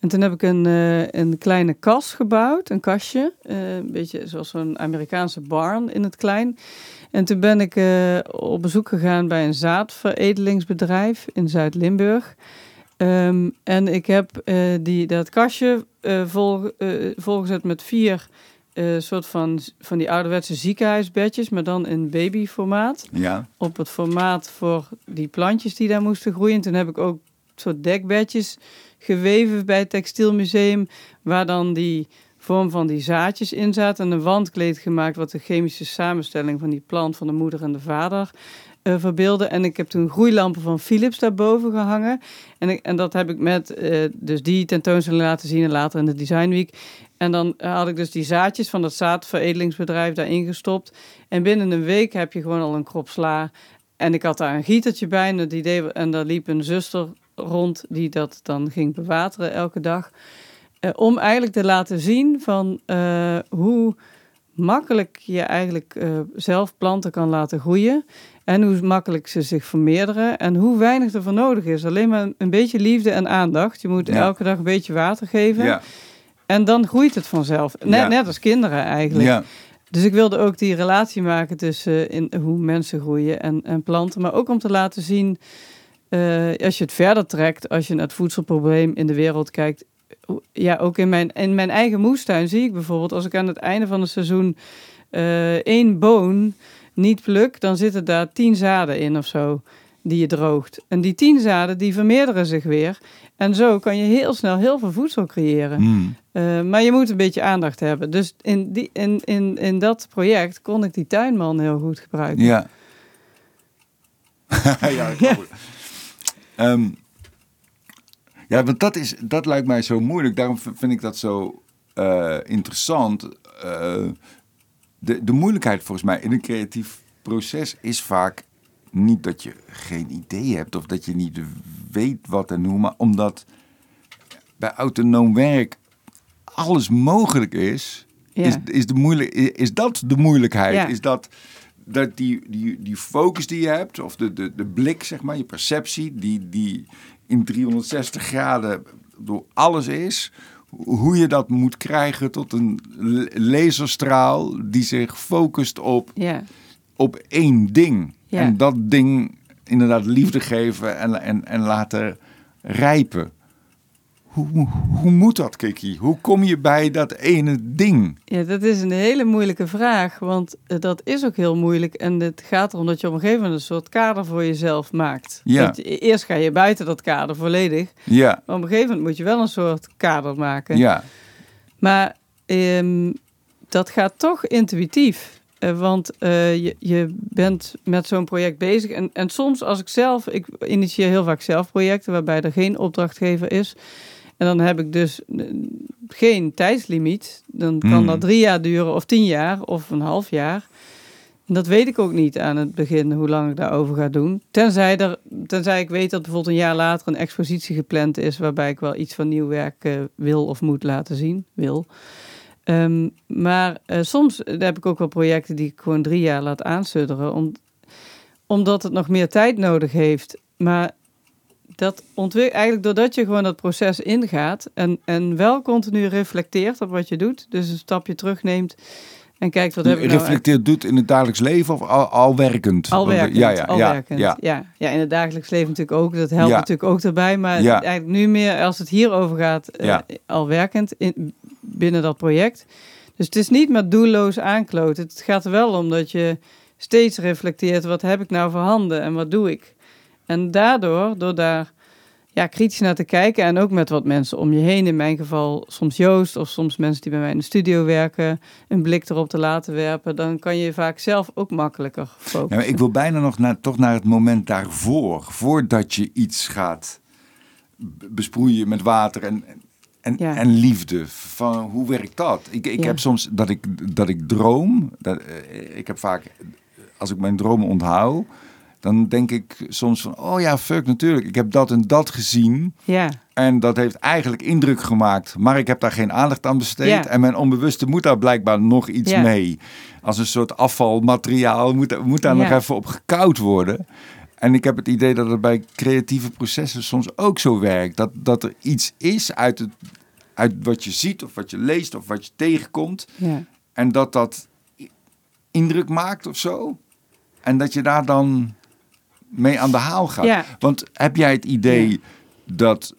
En toen heb ik een, een kleine kas gebouwd, een kastje. een beetje zoals zo'n Amerikaanse barn in het klein. En toen ben ik op bezoek gegaan bij een zaadveredelingsbedrijf in Zuid-Limburg. Um, en ik heb uh, die, dat kastje uh, vol, uh, volgezet met vier soort van, van die ouderwetse ziekenhuisbedjes, maar dan in babyformaat. Ja. Op het formaat voor die plantjes die daar moesten groeien. En toen heb ik ook soort dekbedjes geweven bij het Textielmuseum, waar dan die vorm van die zaadjes in zaten. En een wandkleed gemaakt wat de chemische samenstelling van die plant van de moeder en de vader uh, verbeelden. En ik heb toen groeilampen van Philips daarboven gehangen. En, en dat heb ik met uh, dus die tentoonstelling laten zien en later in de Design Week. En dan had ik dus die zaadjes van dat zaadveredelingsbedrijf daarin gestopt. En binnen een week heb je gewoon al een krop sla. En ik had daar een gietertje bij. En, idee, en daar liep een zuster rond die dat dan ging bewateren elke dag. Om eigenlijk te laten zien van hoe makkelijk je eigenlijk zelf planten kan laten groeien. En hoe makkelijk ze zich vermeerderen en hoe weinig er voor nodig is. Alleen maar een beetje liefde en aandacht. Je moet elke dag een beetje water geven. Ja. En dan groeit het vanzelf. Net, net als kinderen eigenlijk. Ja. Dus ik wilde ook die relatie maken tussen in, hoe mensen groeien en, en planten. Maar ook om te laten zien, uh, als je het verder trekt, als je naar het voedselprobleem in de wereld kijkt. Ja, ook in mijn, in mijn eigen moestuin zie ik bijvoorbeeld, als ik aan het einde van het seizoen uh, één boon niet pluk, dan zitten daar tien zaden in of zo die je droogt. En die tien zaden die vermeerderen zich weer. En zo kan je heel snel heel veel voedsel creëren. Hmm. Eh, maar je moet een beetje aandacht hebben. Dus in, die, in, in, in dat project kon ik die tuinman heel goed gebruiken. Ja. ja, ja. Um, ja, want dat, is, dat lijkt mij zo moeilijk. Daarom vind ik dat zo uh, interessant. Uh, de, de moeilijkheid volgens mij in een creatief proces is vaak niet dat je geen idee hebt of dat je niet weet wat en hoe, maar omdat bij autonoom werk alles mogelijk is, is, is, de moeilijk, is dat de moeilijkheid? Is dat, dat die, die, die focus die je hebt, of de, de, de blik, zeg maar, je perceptie, die, die in 360 graden door alles is, hoe je dat moet krijgen tot een laserstraal die zich focust op, op één ding. En dat ding inderdaad liefde geven en, en, en laten rijpen. Hoe, hoe moet dat, Kiki? Hoe kom je bij dat ene ding? Ja, dat is een hele moeilijke vraag. Want eh, dat is ook heel moeilijk. En het gaat erom dat je op een gegeven moment een soort kader voor jezelf maakt. Ja. eerst ga je buiten dat kader volledig. Ja. Maar op een gegeven moment moet je wel een soort kader maken. Ja. Maar um, dat gaat toch intuïtief. Uh, want uh, je, je bent met zo'n project bezig. En, en soms als ik zelf, ik initieer heel vaak zelf projecten waarbij er geen opdrachtgever is. En dan heb ik dus eh, geen tijdslimiet. Dan kan hmm. dat drie jaar duren of tien jaar of een half jaar. En dat weet ik ook niet aan het begin hoe lang ik daarover ga doen. Tenzij, er, tenzij ik weet dat bijvoorbeeld een jaar later een expositie gepland is waarbij ik wel iets van nieuw werk uh, wil of moet laten zien. Wil. Um, maar uh, soms heb ik ook wel projecten die ik gewoon drie jaar laat aansudderen. Om, omdat het nog meer tijd nodig heeft. Maar dat ontwikkelt eigenlijk doordat je gewoon dat proces ingaat en, en wel continu reflecteert op wat je doet, dus een stapje terugneemt, En kijkt wat heb ik nou Reflecteert doet in het dagelijks leven of al, al werkend? Al werkend, ja, ja, al ja, werkend. Ja. Ja. ja, in het dagelijks leven natuurlijk ook. Dat helpt natuurlijk ook erbij. Maar eigenlijk nu meer als het hierover gaat, uh, al werkend in, binnen dat project. Dus het is niet maar doelloos aankloten. Het gaat er wel om dat je steeds reflecteert, wat heb ik nou voor handen en wat doe ik? En daardoor, door daar ja, kritisch naar te kijken en ook met wat mensen om je heen, in mijn geval soms Joost of soms mensen die bij mij in de studio werken, een blik erop te laten werpen, dan kan je vaak zelf ook makkelijker focussen. Ja, ik wil bijna nog naar, toch naar het moment daarvoor, voordat je iets gaat besproeien met water en, en, en liefde. Van, hoe werkt dat? Ik, ik heb soms dat ik, dat ik droom, dat, eh, ik heb vaak, als ik mijn dromen onthoud, dan denk ik soms van, oh ja, fuck, natuurlijk. Ik heb dat en dat gezien. Ja. En dat heeft eigenlijk indruk gemaakt. Maar ik heb daar geen aandacht aan besteed. En mijn onbewuste moet daar blijkbaar nog iets mee. Als een soort afvalmateriaal moet, moet daar nog even op gekoud worden. En ik heb het idee dat het bij creatieve processen soms ook zo werkt. Dat, dat er iets is uit, het, uit wat je ziet of wat je leest of wat je tegenkomt. Ja. En dat dat indruk maakt of zo. En dat je daar dan mee aan de haal gaat. Want heb jij het idee dat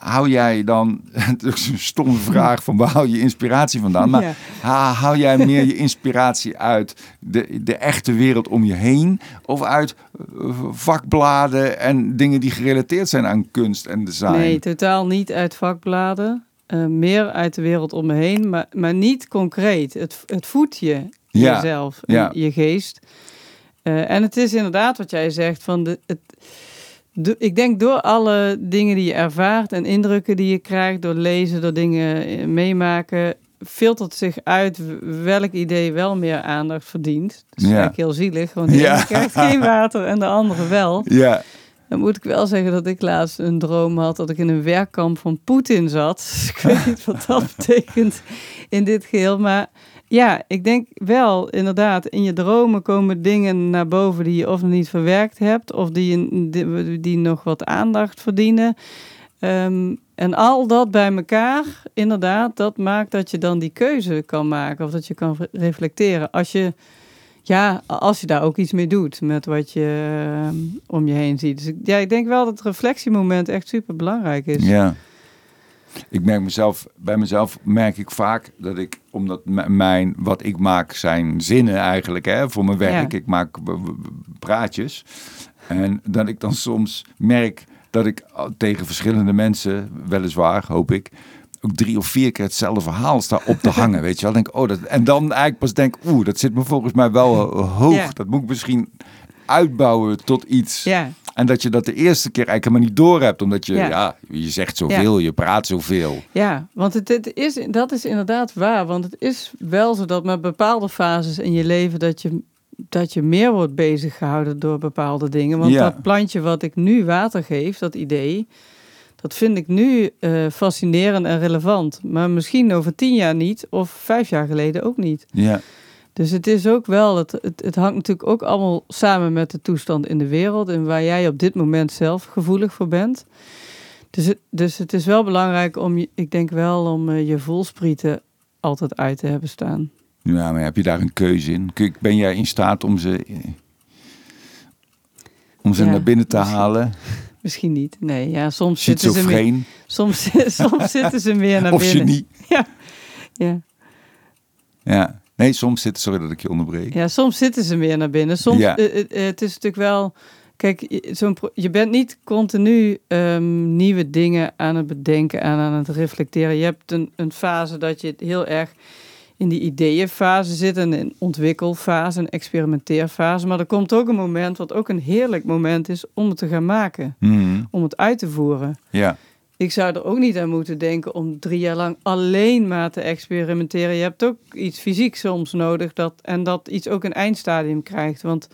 hou jij dan, het is een stomme vraag van waar hou je inspiratie vandaan, maar ja. hou jij meer je inspiratie uit de, de echte wereld om je heen of uit eh, vakbladen en dingen die gerelateerd zijn aan kunst en design? Nee, totaal niet uit vakbladen. Uh, meer uit de wereld om me heen, maar, maar niet concreet. Het, het voedt je, jezelf, je geest. Uh, en het is inderdaad wat jij zegt, van de, het, ik denk door alle dingen die je ervaart en indrukken die je krijgt, door lezen, door dingen eh, meemaken, filtert zich uit welk idee wel meer aandacht verdient. Dat is ja. eigenlijk heel zielig, want de ja. krijgt geen water en de andere wel. Ja. Dan moet ik wel zeggen dat ik laatst een droom had dat ik in een werkkamp van Poetin zat. ik weet niet wat dat betekent in dit geheel, maar ja, ik denk wel, inderdaad, in je dromen komen dingen naar boven die je of nog niet verwerkt hebt, of die, die, nog wat aandacht verdienen. Ehm, en al dat bij elkaar, inderdaad, dat maakt dat je dan die keuze kan maken, of dat je kan reflecteren. Als je, ja, als je daar ook iets mee doet met wat je ehm, om je heen ziet. Dus ja, ik denk wel dat het reflectiemoment echt super belangrijk is. Ja. Ik merk mezelf, bij mezelf merk ik vaak dat ik, omdat mijn, wat ik maak zijn zinnen eigenlijk, hè, voor mijn werk. Ik maak praatjes. En dat ik dan soms merk dat ik tegen verschillende mensen, weliswaar, hoop ik, ook drie of vier keer hetzelfde verhaal sta op te hangen. Weet je wel? Denk, oh, dat, en dan eigenlijk pas denk, oeh, dat zit me volgens mij wel hoog. Dat moet ik misschien uitbouwen tot iets. Ja. En dat je dat de eerste keer eigenlijk helemaal niet door hebt, omdat je, ja. je zegt zoveel, je praat zoveel. Ja, want het, het, is, dat is inderdaad waar. Want het is wel zo dat met bepaalde fases in je leven dat je, dat je meer wordt bezig gehouden door bepaalde dingen. Want dat plantje wat ik nu water geef, dat idee, dat vind ik nu uh, fascinerend en relevant. Maar misschien over tien jaar niet, of vijf jaar geleden ook niet. Ja. Dus het is ook wel, het, het, het, hangt natuurlijk ook allemaal samen met de toestand in de wereld en waar jij op dit moment zelf gevoelig voor bent. Dus het, dus het is wel belangrijk om, je, ik denk wel, om uh, je voelsprieten altijd uit te hebben staan. Ja, maar heb je daar een keuze in? Ben jij in staat om ze, om ze naar binnen te halen? Misschien niet. Nee, ja, soms zitten ze meer, soms, soms zitten ze meer naar of binnen. Of je niet. Ja. Ja. Ja. Nee, soms zitten, sorry dat ik je onderbreek. Ja, soms zitten ze meer naar binnen. Soms, ja. uh, het is natuurlijk wel, kijk, zo'n je bent niet continu um, nieuwe dingen aan het bedenken en aan het reflecteren. Je hebt een, een fase dat je heel erg in die ideeënfase zit, en een ontwikkelfase, een experimenteerfase. Maar er komt ook een moment, wat ook een heerlijk moment is, om het te gaan maken. Mm. Om het uit te voeren. Ja. Ik zou er ook niet aan moeten denken om drie jaar lang alleen maar te experimenteren. Je hebt ook iets fysiek soms nodig dat, en dat iets ook een eindstadium krijgt. Want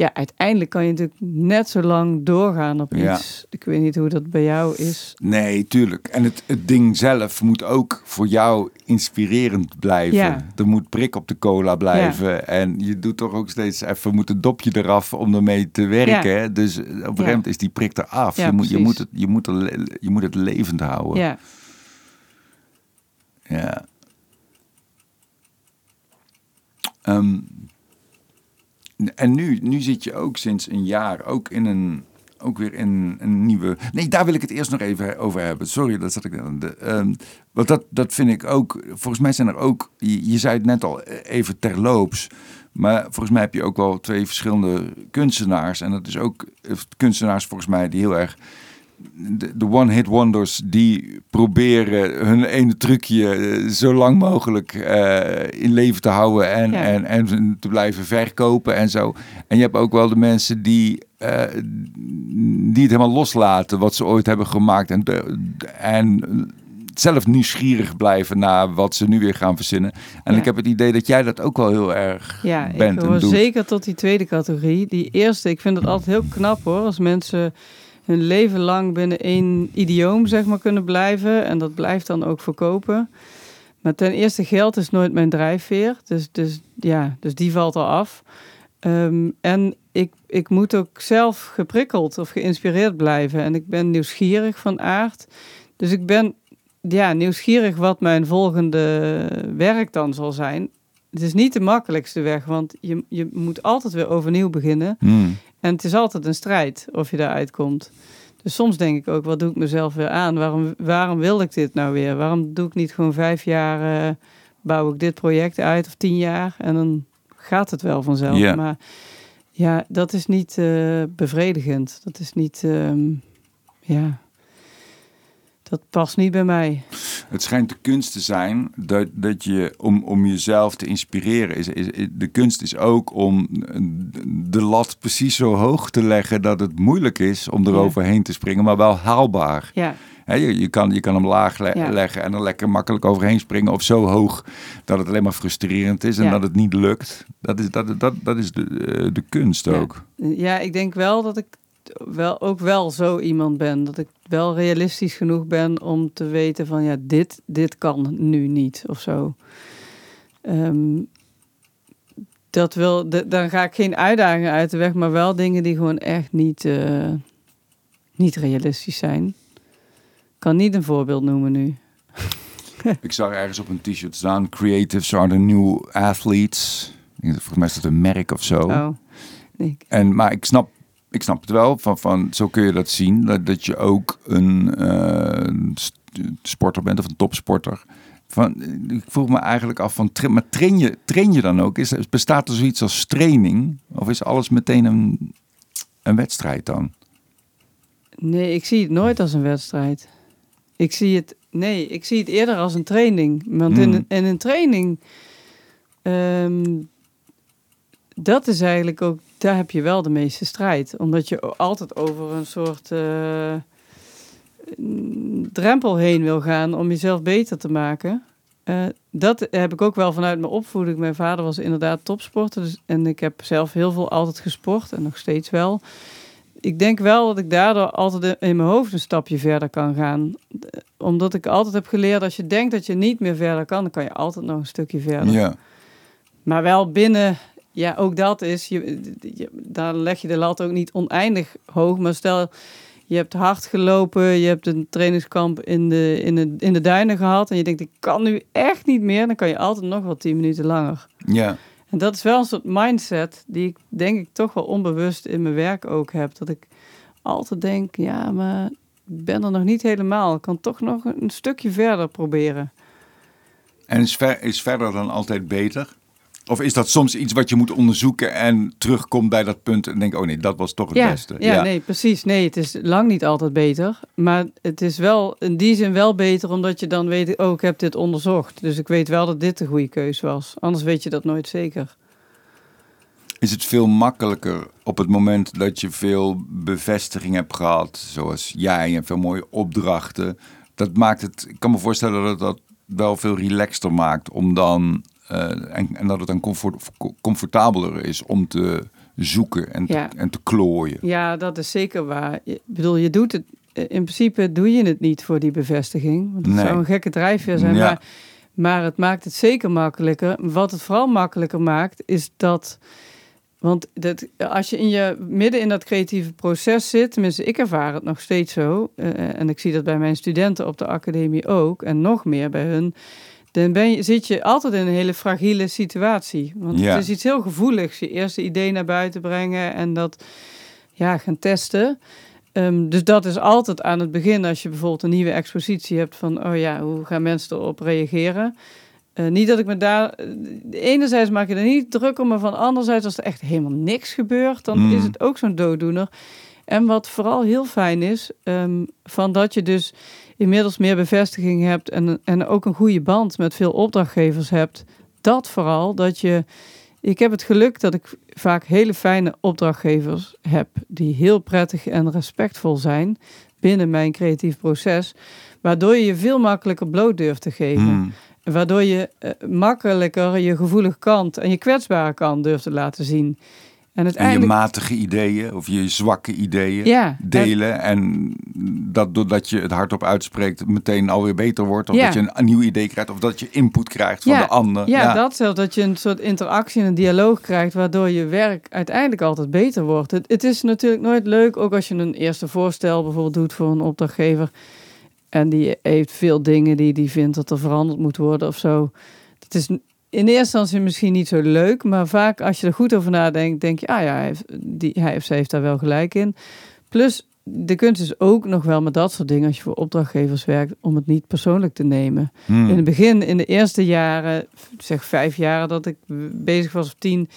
ja, uiteindelijk kan je natuurlijk net zo lang doorgaan op iets. Ik weet niet hoe dat bij jou is. Nee, tuurlijk. En het, het ding zelf moet ook voor jou inspirerend blijven. Ja. Er moet prik op de cola blijven. En je doet toch ook steeds even, moet een dopje eraf om ermee te werken. Dus op een gegeven moment is die prik eraf. je, moet, je, moet het, je, moet er, je moet het levend houden. Ja. Ja. Ehm, en nu, nu zit je ook sinds een jaar ook in een ook weer in een nieuwe. Nee, daar wil ik het eerst nog even over hebben. Sorry, dat zat ik de. Um, want dat, dat vind ik ook. Volgens mij zijn er ook. Je, je, zei het net al even terloops. Maar volgens mij heb je ook wel twee verschillende kunstenaars. En dat is ook kunstenaars volgens mij die heel erg de, one-hit wonders die proberen hun ene trucje eh, zo lang mogelijk uh, in leven te houden en, en, en te blijven verkopen en zo. En je hebt ook wel de mensen die, uh, die het helemaal loslaten wat ze ooit hebben gemaakt en, en zelf nieuwsgierig blijven naar wat ze nu weer gaan verzinnen. En ik heb het idee dat jij dat ook wel heel erg ja, bent. Ik hoor zeker tot die tweede categorie. Die eerste, ik vind het altijd heel knap hoor, als mensen hun leven lang binnen één idioom zeg maar, kunnen blijven. En dat blijft dan ook verkopen. Maar ten eerste, geld is nooit mijn drijfveer. Dus, dus, ja, dus die valt al af. Ehm, en ik, ik moet ook zelf geprikkeld of geïnspireerd blijven. En ik ben nieuwsgierig van aard. Dus ik ben ja, nieuwsgierig wat mijn volgende werk dan zal zijn. Het is niet de makkelijkste weg, want je, je moet altijd weer overnieuw beginnen. Hmm. En het is altijd een strijd of je daaruit komt. Dus soms denk ik ook, wat doe ik mezelf weer aan? Waarom, waarom wil ik dit nou weer? Waarom doe ik niet gewoon vijf jaar, uh, bouw ik dit project uit of tien jaar en dan gaat het wel vanzelf. Maar ja, dat is niet uh, bevredigend. Dat is niet, uh, ja, dat past niet bij mij. Het schijnt de kunst te zijn dat, dat je om, om jezelf te inspireren. Is, is, de kunst is ook om de lat precies zo hoog te leggen dat het moeilijk is om eroverheen te springen, maar wel haalbaar. Ja. je, je, kan, je kan hem laag leggen en er lekker makkelijk overheen springen. Of zo hoog dat het alleen maar frustrerend is en dat het niet lukt. Dat is, dat, dat, dat is de, eh, de kunst ook. Ja, ik denk wel dat ik wel, ook wel zo iemand ben. Dat ik wel realistisch genoeg ben om te weten van ja, dit, dit kan nu niet of zo. Ehm, dat wil, dan ga ik geen uitdagingen uit de weg, maar wel dingen die gewoon echt niet, uh, niet realistisch zijn. Ik kan niet een voorbeeld noemen nu. ik zag ergens op een t-shirt staan: Creatives are the new athletes. Volgens mij is dat een merk of zo. Oh. En, maar ik snap ik snap het wel. Van, van, zo kun je dat zien. Dat, dat je ook een uh, sporter bent of een topsporter. Van, ik vroeg me eigenlijk af van, maar train je, train je dan ook? Is, bestaat er zoiets als training? Of is alles meteen een, een wedstrijd dan? Nee, ik zie het nooit als een wedstrijd. Ik zie het, nee, ik zie het eerder als een training. Want in, hmm. in een training, um, dat is eigenlijk ook daar heb je wel de meeste strijd. Omdat je altijd over een soort uh, drempel heen wil gaan om jezelf beter te maken. Uh, dat heb ik ook wel vanuit mijn opvoeding. Mijn vader was inderdaad topsporter. Dus, en ik heb zelf heel veel altijd gesport en nog steeds wel. Ik denk wel dat ik daardoor altijd in mijn hoofd een stapje verder kan gaan. Omdat ik altijd heb geleerd, als je denkt dat je niet meer verder kan, dan kan je altijd nog een stukje verder. Ja. Maar wel binnen ja, ook dat is, je, daar leg je de lat ook niet oneindig hoog. Maar stel, je hebt hard gelopen, je hebt een trainingskamp in de, in de, in de duinen gehad. En je denkt, ik kan nu echt niet meer. Dan kan je altijd nog wel tien minuten langer. Ja. En dat is wel een soort mindset die ik denk ik toch wel onbewust in mijn werk ook heb. Dat ik altijd denk, ja, maar ik ben er nog niet helemaal. Ik kan toch nog een stukje verder proberen. En is, ver, is verder dan altijd beter? Of is dat soms iets wat je moet onderzoeken en terugkomt bij dat punt en denk, oh nee, dat was toch het beste. Ja, ja, nee, precies. Nee, het is lang niet altijd beter. Maar het is wel in die zin wel beter, omdat je dan weet, oh, ik heb dit onderzocht. Dus ik weet wel dat dit de goede keus was. Anders weet je dat nooit zeker. Is het veel makkelijker op het moment dat je veel bevestiging hebt gehad, zoals jij en veel mooie opdrachten? Dat maakt het, ik kan me voorstellen dat dat wel veel relaxter maakt om dan en, en, dat het dan comfort, comfortabeler is om te zoeken en, te, en te klooien. Ja, dat is zeker waar. Ik bedoel, je doet het, eh, in principe doe je het niet voor die bevestiging. Want het zou een gekke drijfveer zijn. Maar, maar het maakt het zeker makkelijker. Wat het vooral makkelijker maakt, is dat... Want dat, als je in je midden in dat creatieve proces zit, tenminste, ik ervaar het nog steeds zo. Uh, en ik zie dat bij mijn studenten op de academie ook. En nog meer bij hun dan ben je, zit je altijd in een hele fragiele situatie. Want het is iets heel gevoeligs. Je eerste idee naar buiten brengen en dat ja, gaan testen. Ehm, dus dat is altijd aan het begin als je bijvoorbeeld een nieuwe expositie hebt van, oh ja, hoe gaan mensen erop reageren? Uh, niet dat ik me daar. Enerzijds maak je er niet druk om, maar van anderzijds, als er echt helemaal niks gebeurt, dan mm. is het ook zo'n dooddoener. En wat vooral heel fijn is, um, van dat je dus inmiddels meer bevestiging hebt en, en ook een goede band met veel opdrachtgevers hebt. Dat vooral, dat je. Ik heb het geluk dat ik vaak hele fijne opdrachtgevers heb, die heel prettig en respectvol zijn binnen mijn creatief proces, waardoor je je veel makkelijker bloot durft te geven. Hmm. Waardoor je uh, makkelijker je gevoelige kant en je kwetsbare kant durft te laten zien. En, uiteindelijk... en je matige ideeën of je zwakke ideeën delen. En dat doordat je het hardop uitspreekt meteen alweer beter wordt. Of dat je een, nieuw idee krijgt. Of dat je input krijgt van de ander. Ja, dat zelfs. Dat je een soort interactie en een dialoog krijgt. Waardoor je werk uiteindelijk altijd beter wordt. Het, het is natuurlijk nooit leuk. Ook als je een eerste voorstel bijvoorbeeld doet voor een opdrachtgever. En die heeft veel dingen die die vindt dat er veranderd moet worden of zo. Het is in eerste instantie misschien niet zo leuk, maar vaak als je er goed over nadenkt, denk je, ah ja, hij, heeft, die, hij of zij heeft daar wel gelijk in. Plus, de kunst is ook nog wel met dat soort dingen, als je voor opdrachtgevers werkt, om het niet persoonlijk te nemen. Hmm. In het begin, in de eerste jaren, zeg vijf jaren dat ik bezig was of tien,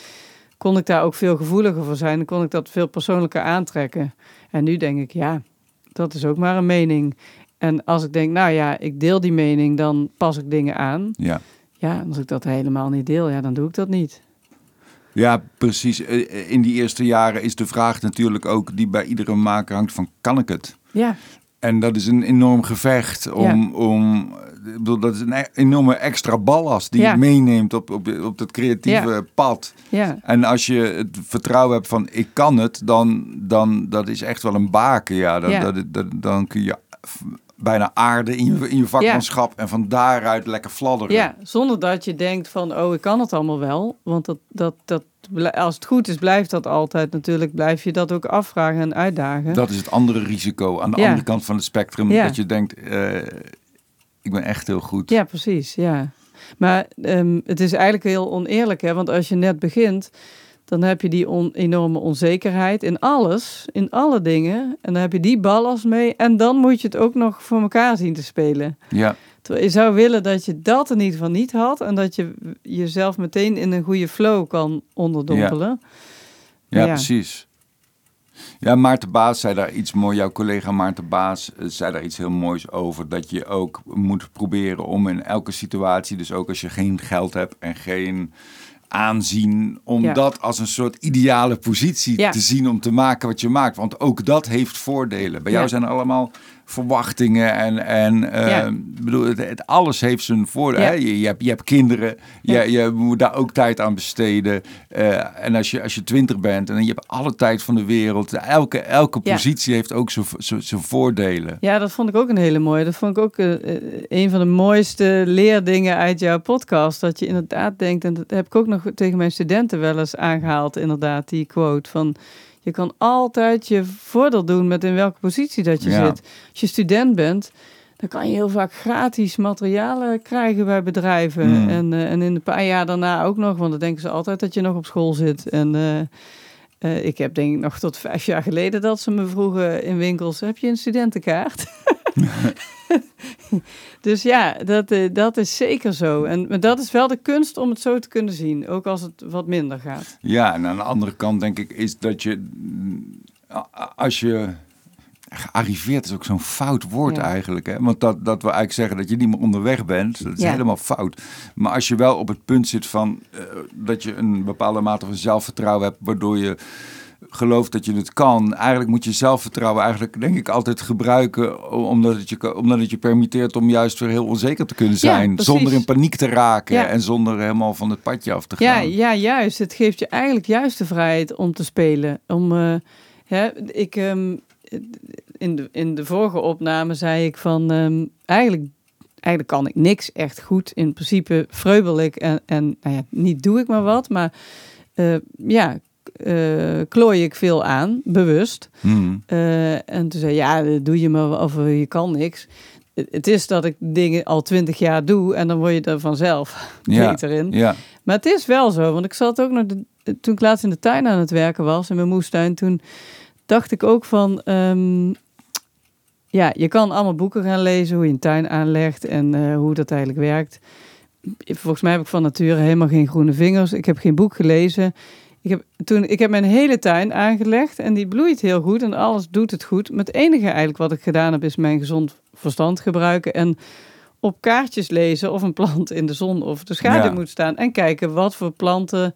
kon ik daar ook veel gevoeliger voor zijn. Dan kon ik dat veel persoonlijker aantrekken. En nu denk ik, ja, dat is ook maar een mening. En als ik denk, nou ja, ik deel die mening, dan pas ik dingen aan. Ja. Ja, als ik dat helemaal niet deel, ja, dan doe ik dat niet. Ja, precies. Eh, eh, in die eerste jaren is de vraag natuurlijk ook die bij iedere maker hangt van kan ik het? Ja. En dat is een enorm gevecht om, om ik bedoel, dat is een e-, enorme extra ballast die je meeneemt op, op, op dat creatieve pad. Ja. En als je het vertrouwen hebt van ik kan het, dan, dan dat is echt wel een baken. Ja, dan, dat, dat, dan kun je bijna aarde in je, in je vakmanschap en van daaruit lekker fladderen. Ja, zonder dat je denkt van, oh, ik kan het allemaal wel. Want dat, dat, dat, als het goed is, blijft dat altijd natuurlijk. Blijf je dat ook afvragen en uitdagen. Dat is het andere risico aan de andere kant van het spectrum. Dat je denkt, uh, ik ben echt heel goed. Ja, precies, ja. Maar um, het is eigenlijk heel oneerlijk, hè. Want als je net begint dan heb je die enorme onzekerheid in alles, in alle dingen. En dan heb je die ballast mee. En dan moet je het ook nog voor elkaar zien te spelen. Ja. Terwijl je zou willen dat je dat in ieder geval niet had. En dat je jezelf meteen in een goede flow kan onderdompelen. Ja, ja, precies. Ja, Maarten Baas zei daar iets moois. Jouw collega Maarten Baas eh, zei daar iets heel moois over. Dat je ook moet proberen om in elke situatie, dus ook als je geen geld hebt en geen aanzien om dat als een soort ideale positie te zien om te maken wat je maakt. Want ook dat heeft voordelen. Bij jou zijn er allemaal verwachtingen en, en uh, bedoel, het, alles heeft zijn voordeel. Ja. Je, je, hebt, je hebt kinderen, je, je moet daar ook tijd aan besteden. Uh, en als je, als je twintig bent en je hebt alle tijd van de wereld, elke, elke positie heeft ook zijn voordelen. Ja, dat vond ik ook een hele mooie. Dat vond ik ook uh, een van de mooiste leerdingen uit jouw podcast. Dat je inderdaad denkt, en dat heb ik ook nog tegen mijn studenten wel eens aangehaald, inderdaad, die quote van je kan altijd je voordeel doen met in welke positie dat je zit. Als je student bent, dan kan je heel vaak gratis materialen krijgen bij bedrijven. Hmm. En, uh, en in een paar jaar daarna ook nog, want dan denken ze altijd dat je nog op school zit. En uh, uh, ik heb denk ik nog tot vijf jaar geleden dat ze me vroegen in winkels, heb je een studentenkaart? dus ja, dat, uh, dat is zeker zo. En maar dat is wel de kunst om het zo te kunnen zien, ook als het wat minder gaat. Ja, en aan de andere kant denk ik is dat je, als je gearriveerd is ook zo'n fout woord eigenlijk. Hè? Want dat, dat we eigenlijk zeggen dat je niet meer onderweg bent, dat is helemaal fout. Maar als je wel op het punt zit van uh, dat je een bepaalde mate van zelfvertrouwen hebt, waardoor je gelooft dat je het kan. Eigenlijk moet je zelfvertrouwen eigenlijk, denk ik, altijd gebruiken. Omdat het je, omdat het je permitteert om juist weer heel onzeker te kunnen zijn. zonder in paniek te raken en zonder helemaal van het padje af te gaan. Ja, ja, juist. Het geeft je eigenlijk juist de vrijheid om te spelen. Om, uh, hè, ik, um, in, de, in de vorige opname zei ik van um, eigenlijk eigenlijk kan ik niks echt goed. In principe vreubel ik en, en nou ja, niet doe ik maar wat. Maar uh, ja, uh, klooi ik veel aan, bewust. Hmm. Uh, en toen zei ja, doe je maar of je kan niks. het is dat ik dingen al twintig jaar doe en dan word je er vanzelf ja, beter in. Ja. Maar het is wel zo, want ik zat ook nog, de, toen ik laatst in de tuin aan het werken was, in mijn moestuin, toen dacht ik ook van, ehm, ja, je kan allemaal boeken gaan lezen hoe je een tuin aanlegt en uh, hoe dat eigenlijk werkt. Volgens mij heb ik van nature helemaal geen groene vingers. Ik heb geen boek gelezen. Ik heb, toen, ik heb mijn hele tuin aangelegd en die bloeit heel goed en alles doet het goed. Maar het enige eigenlijk wat ik gedaan heb is mijn gezond verstand gebruiken en op kaartjes lezen of een plant in de zon of de schaduw moet staan. En kijken wat voor planten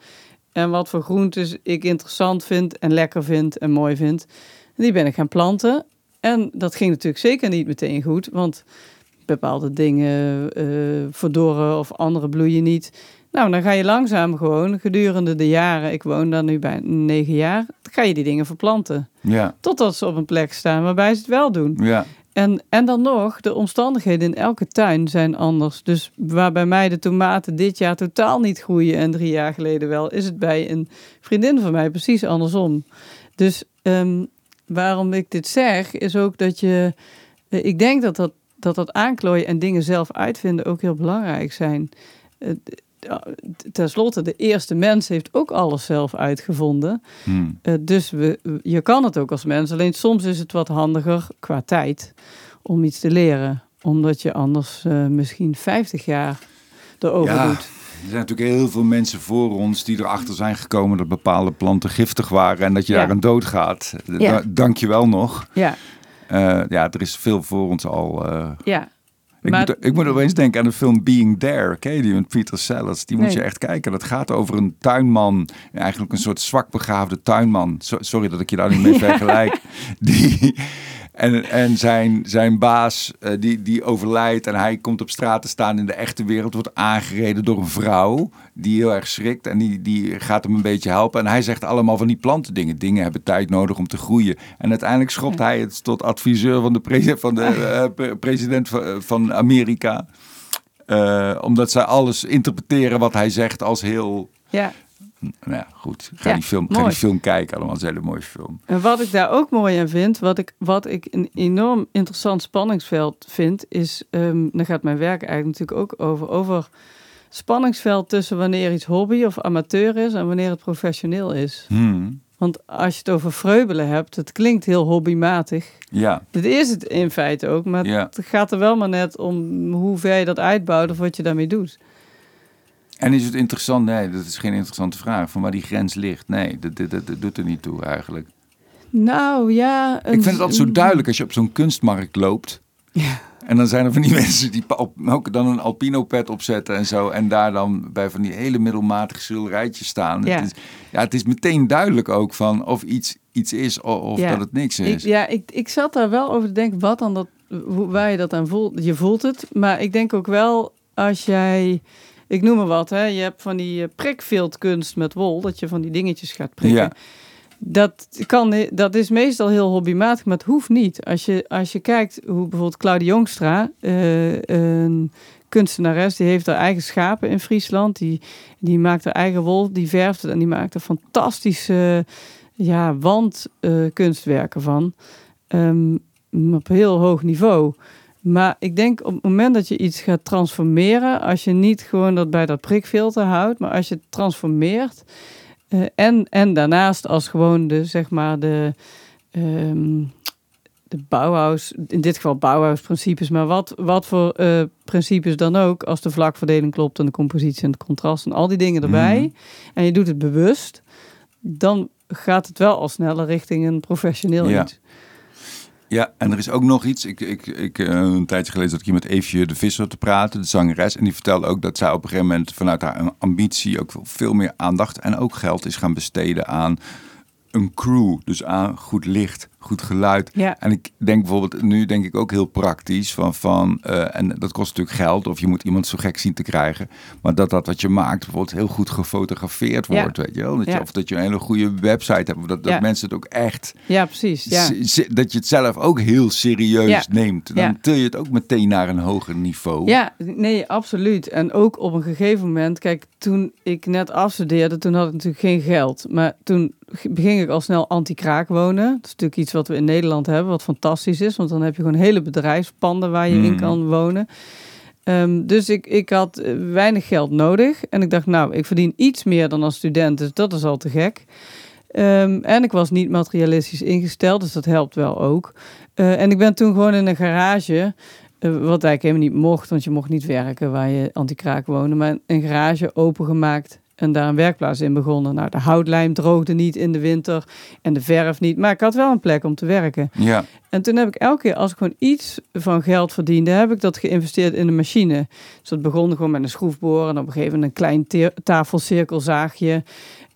en wat voor groentes ik interessant vind en lekker vind en mooi vind. En die ben ik gaan planten. En dat ging natuurlijk zeker niet meteen goed, want bepaalde dingen uh, verdorren of andere bloeien niet. Nou, dan ga je langzaam gewoon gedurende de jaren, ik woon daar nu bij negen jaar, ga je die dingen verplanten. Ja. Totdat ze op een plek staan waarbij ze het wel doen. Ja. En, en dan nog, de omstandigheden in elke tuin zijn anders. Dus waar bij mij de tomaten dit jaar totaal niet groeien en drie jaar geleden wel, is het bij een vriendin van mij precies andersom. Dus ehm, waarom ik dit zeg, is ook dat je. Eh, ik denk dat dat, dat dat aanklooien en dingen zelf uitvinden ook heel belangrijk zijn. Uh, Ten slotte, de eerste mens heeft ook alles zelf uitgevonden. Hmm. Uh, dus we, je kan het ook als mens. Alleen soms is het wat handiger qua tijd om iets te leren. Omdat je anders misschien 50 jaar erover ja. doet. Er zijn natuurlijk heel veel mensen voor ons die erachter zijn gekomen dat bepaalde planten giftig waren en dat je daar een dood gaat. Ja. Dank je wel nog. Ja. Uh, ja, er is veel voor ons al. Uh, ja. Ik, maar... moet, ik moet opeens denken aan de film Being There. Ken je die met Peter Sellers? Die moet je echt kijken. Dat gaat over een tuinman. Eigenlijk een soort zwak begaafde tuinman. sorry dat ik je daar niet mee vergelijk. Die, en, en zijn, zijn baas, uh, die, die overlijdt en hij komt op straat te staan in de echte wereld, wordt aangereden door een vrouw die heel erg schrikt en die, die gaat hem een beetje helpen. En hij zegt allemaal van die plantendingen. Dingen hebben tijd nodig om te groeien. En uiteindelijk schopt hij het tot adviseur van de, pre van de uh, president van, van Amerika. Uh, omdat zij alles interpreteren wat hij zegt als heel ja. Nou ja, goed. Ga, die, film, ga die film kijken. Allemaal een hele mooie film. En wat ik daar ook mooi aan vind, wat ik, wat ik een enorm interessant spanningsveld vind, is, um, daar gaat mijn werk eigenlijk natuurlijk ook over, over spanningsveld tussen wanneer iets hobby of amateur is en wanneer het professioneel is. Hmm. Want als je het over vreubelen hebt, het klinkt heel hobbymatig. Ja. Dit is het in feite ook, maar ja. het gaat er wel maar net om hoe ver je dat uitbouwt of wat je daarmee doet. En is het interessant? Nee, dat is geen interessante vraag. Van waar die grens ligt. Nee, dat, dat, dat, doet er niet toe eigenlijk. Nou ja. Ik vind het altijd zo duidelijk als je op zo'n kunstmarkt loopt. Ja. En dan zijn er van die mensen die ook dan een alpino pet opzetten en zo. En daar dan bij van die hele middelmatige schilderijtjes staan. Ja. Het, is, ja, het is meteen duidelijk ook van of iets, iets is of dat het niks is. Ik, ja, ik, ik zat daar wel over te denken wat dan dat, waar je dat aan voelt. Je voelt het, maar ik denk ook wel als jij ik noem maar wat, hè. je hebt van die eh, prikveldkunst met wol, dat je van die dingetjes gaat prikken. Ja. Dat, kan, dat is meestal heel hobbymatig, maar het hoeft niet. Als je, als je kijkt hoe bijvoorbeeld Claudia Jongstra, uh, een kunstenares, die heeft haar eigen schapen in Friesland. Die, die maakt haar eigen wol, die verft het en die maakt er fantastische ja, wandkunstwerken van. Um, op heel hoog niveau. Maar ik denk op het moment dat je iets gaat transformeren, als je niet gewoon dat bij dat prikfilter houdt, maar als je het transformeert uh, en, en daarnaast als gewoon de, zeg maar, de, um, de Bauhaus, in dit geval Bauhaus-principes, maar wat, wat voor uh, principes dan ook, als de vlakverdeling klopt en de compositie en het contrast en al die dingen erbij, mm. en je doet het bewust, dan gaat het wel al sneller richting een professioneel ja. iets. Ja, en er is ook nog iets. Ik, ik, ik uh, een tijdje geleden dat ik hier met Eefje de Visser te praten, de zangeres. En die vertelde ook dat zij op een gegeven moment vanuit haar ambitie ook veel meer aandacht en ook geld is gaan besteden aan een crew. Dus aan goed licht, goed geluid. Ja. En ik denk bijvoorbeeld, nu denk ik ook heel praktisch van, van uh, en dat kost natuurlijk geld of je moet iemand zo gek zien te krijgen. Maar dat dat wat je maakt bijvoorbeeld heel goed gefotografeerd wordt, weet je wel. Dat je, Of dat je een hele goede website hebt, dat, dat Ja. mensen het ook echt, Ja, precies. Dat je het zelf ook heel serieus neemt. Dan til je het ook meteen naar een hoger niveau. Ja, nee, absoluut. En ook op een gegeven moment, kijk, toen ik net afstudeerde, toen had ik natuurlijk geen geld. Maar toen begin ik al snel anti-kraak wonen. Dat is natuurlijk iets wat we in Nederland hebben, wat fantastisch is. Want dan heb je gewoon hele bedrijfspanden waar je in mm. kan wonen. Ehm, dus ik, ik had eh, weinig geld nodig. En ik dacht, nou, ik verdien iets meer dan als student. Dus dat is al te gek. Ehm, en ik was niet materialistisch ingesteld, dus dat helpt wel ook. Uh, en ik ben toen gewoon in een garage, uh, wat eigenlijk helemaal niet mocht, want je mocht niet werken waar je anti-kraak woonde, maar een garage opengemaakt en daar een werkplaats in begonnen. Nou, de houtlijm droogde niet in de winter en de verf niet. Maar ik had wel een plek om te werken. Ja. En toen heb ik elke keer, als ik gewoon iets van geld verdiende, heb ik dat geïnvesteerd in een machine. Dus dat begon gewoon met een schroefboor en op een gegeven moment een klein tafelcirkelzaagje.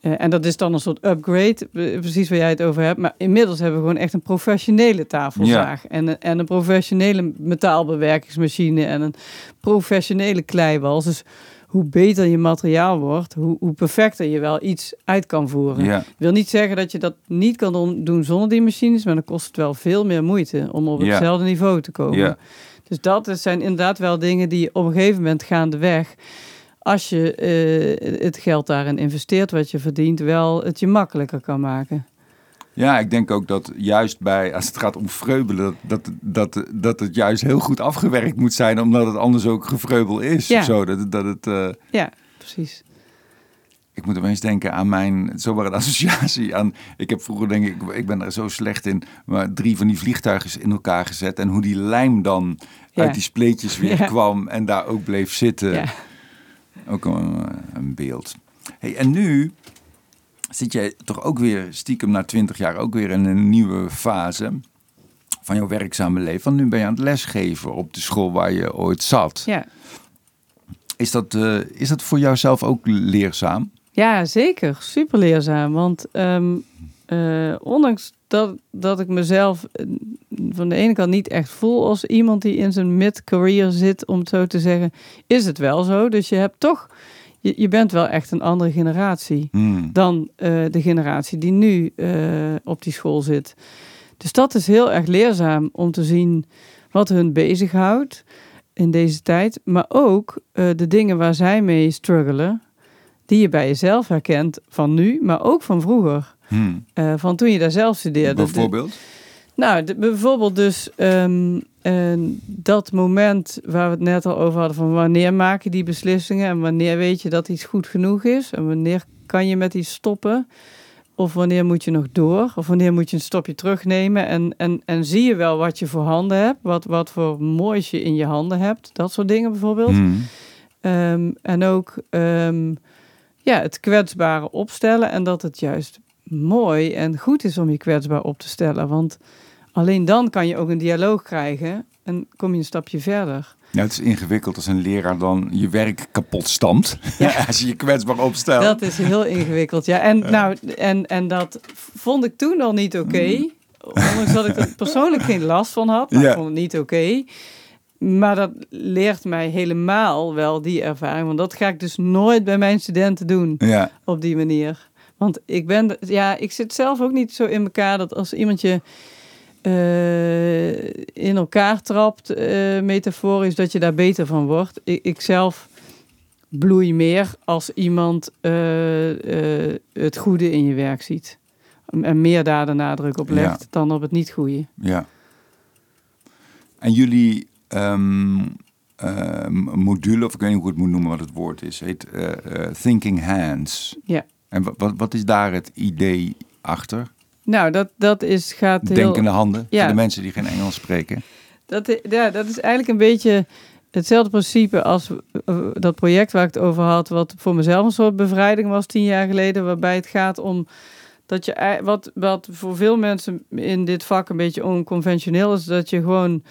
Uh, en dat is dan een soort upgrade, eh, precies waar jij het over hebt. Maar inmiddels hebben we gewoon echt een professionele tafelzaag. En, en een professionele metaalbewerkingsmachine en een professionele kleiwals. Dus hoe beter je materiaal wordt, hoe, hoe perfecter je wel iets uit kan voeren. Ja. Wil niet zeggen dat je dat niet kan doen zonder die machines, maar dan kost het wel veel meer moeite om op hetzelfde niveau te komen. Ja. Dus dat zijn inderdaad wel dingen die op een gegeven moment gaandeweg, als je uh, het geld daarin investeert wat je verdient, wel het je makkelijker kan maken. Ja, ik denk ook dat juist bij, als het gaat om vreubelen, dat, dat, dat, dat het juist heel goed afgewerkt moet zijn, omdat het anders ook gevreubel is. Ja. Zo, dat, dat het, uh... Ja, precies. Ik moet opeens denken aan mijn, zomaar een associatie aan, ik heb vroeger denk ik, ik ben er zo slecht in, maar drie van die vliegtuigen in elkaar gezet en hoe die lijm dan uit die spleetjes weer kwam en daar ook bleef zitten. Ook een, een beeld. Hey, en nu zit jij toch ook weer stiekem na twintig jaar ook weer in een nieuwe fase van jouw werkzame leven. Want nu ben je aan het lesgeven op de school waar je ooit zat. Ja. Is dat, uh, is dat voor jouzelf ook leerzaam? Ja, zeker. Super leerzaam. Want ehm, eh, ondanks dat, dat ik mezelf eh, van de ene kant niet echt voel als iemand die in zijn mid-career zit, om het zo te zeggen, is het wel zo. Dus je hebt toch je, je bent wel echt een andere generatie hmm. dan uh, de generatie die nu uh, op die school zit. Dus dat is heel erg leerzaam om te zien wat hun bezighoudt in deze tijd. Maar ook uh, de dingen waar zij mee struggelen, die je bij jezelf herkent van nu, maar ook van vroeger. Hmm. van toen je daar zelf studeerde. Bijvoorbeeld? Nou, bijvoorbeeld dus um, dat moment waar we het net al over hadden van wanneer maak je die beslissingen en wanneer weet je dat iets goed genoeg is en wanneer kan je met iets stoppen of wanneer moet je nog door of wanneer moet je een stapje terugnemen en, en, en zie je wel wat je voor handen hebt, wat, wat voor moois je in je handen hebt, dat soort dingen bijvoorbeeld. Hmm. Um, en ook um, ja, het kwetsbare opstellen en dat het juist mooi en goed is om je kwetsbaar op te stellen. Want alleen dan kan je ook een dialoog krijgen en kom je een stapje verder. Ja, het is ingewikkeld als een leraar dan je werk kapot stamt. Ja. als je je kwetsbaar opstelt. Dat is heel ingewikkeld, ja. En, nou, en, en dat vond ik toen al niet oké. Okay. Mm. Ondanks dat ik er persoonlijk geen last van had. Maar ja. ik vond het niet oké. Okay. Maar dat leert mij helemaal wel die ervaring. Want dat ga ik dus nooit bij mijn studenten doen. Ja. Op die manier. Want ik ben, ja, ik zit zelf ook niet zo in elkaar dat als iemand je uh, in elkaar trapt, uh, metaforisch, dat je daar beter van wordt. Ik, ik zelf bloei meer als iemand uh, het goede in je werk ziet. En meer daar de nadruk op legt ja. dan op het niet goede. Ja. En jullie um, module, of ik weet niet hoe ik het moet noemen wat het woord is, heet Thinking Hands. Ja. En wat, wat is daar het idee achter? Nou, dat, dat is, gaat heel... Denkende handen, ja. voor de mensen die geen Engels spreken. Dat, ja, dat is eigenlijk een beetje hetzelfde principe als dat project waar ik het over had, wat voor mezelf een soort bevrijding was tien jaar geleden, waarbij het gaat om dat je, wat, wat voor veel mensen in dit vak een beetje onconventioneel is, dat je gewoon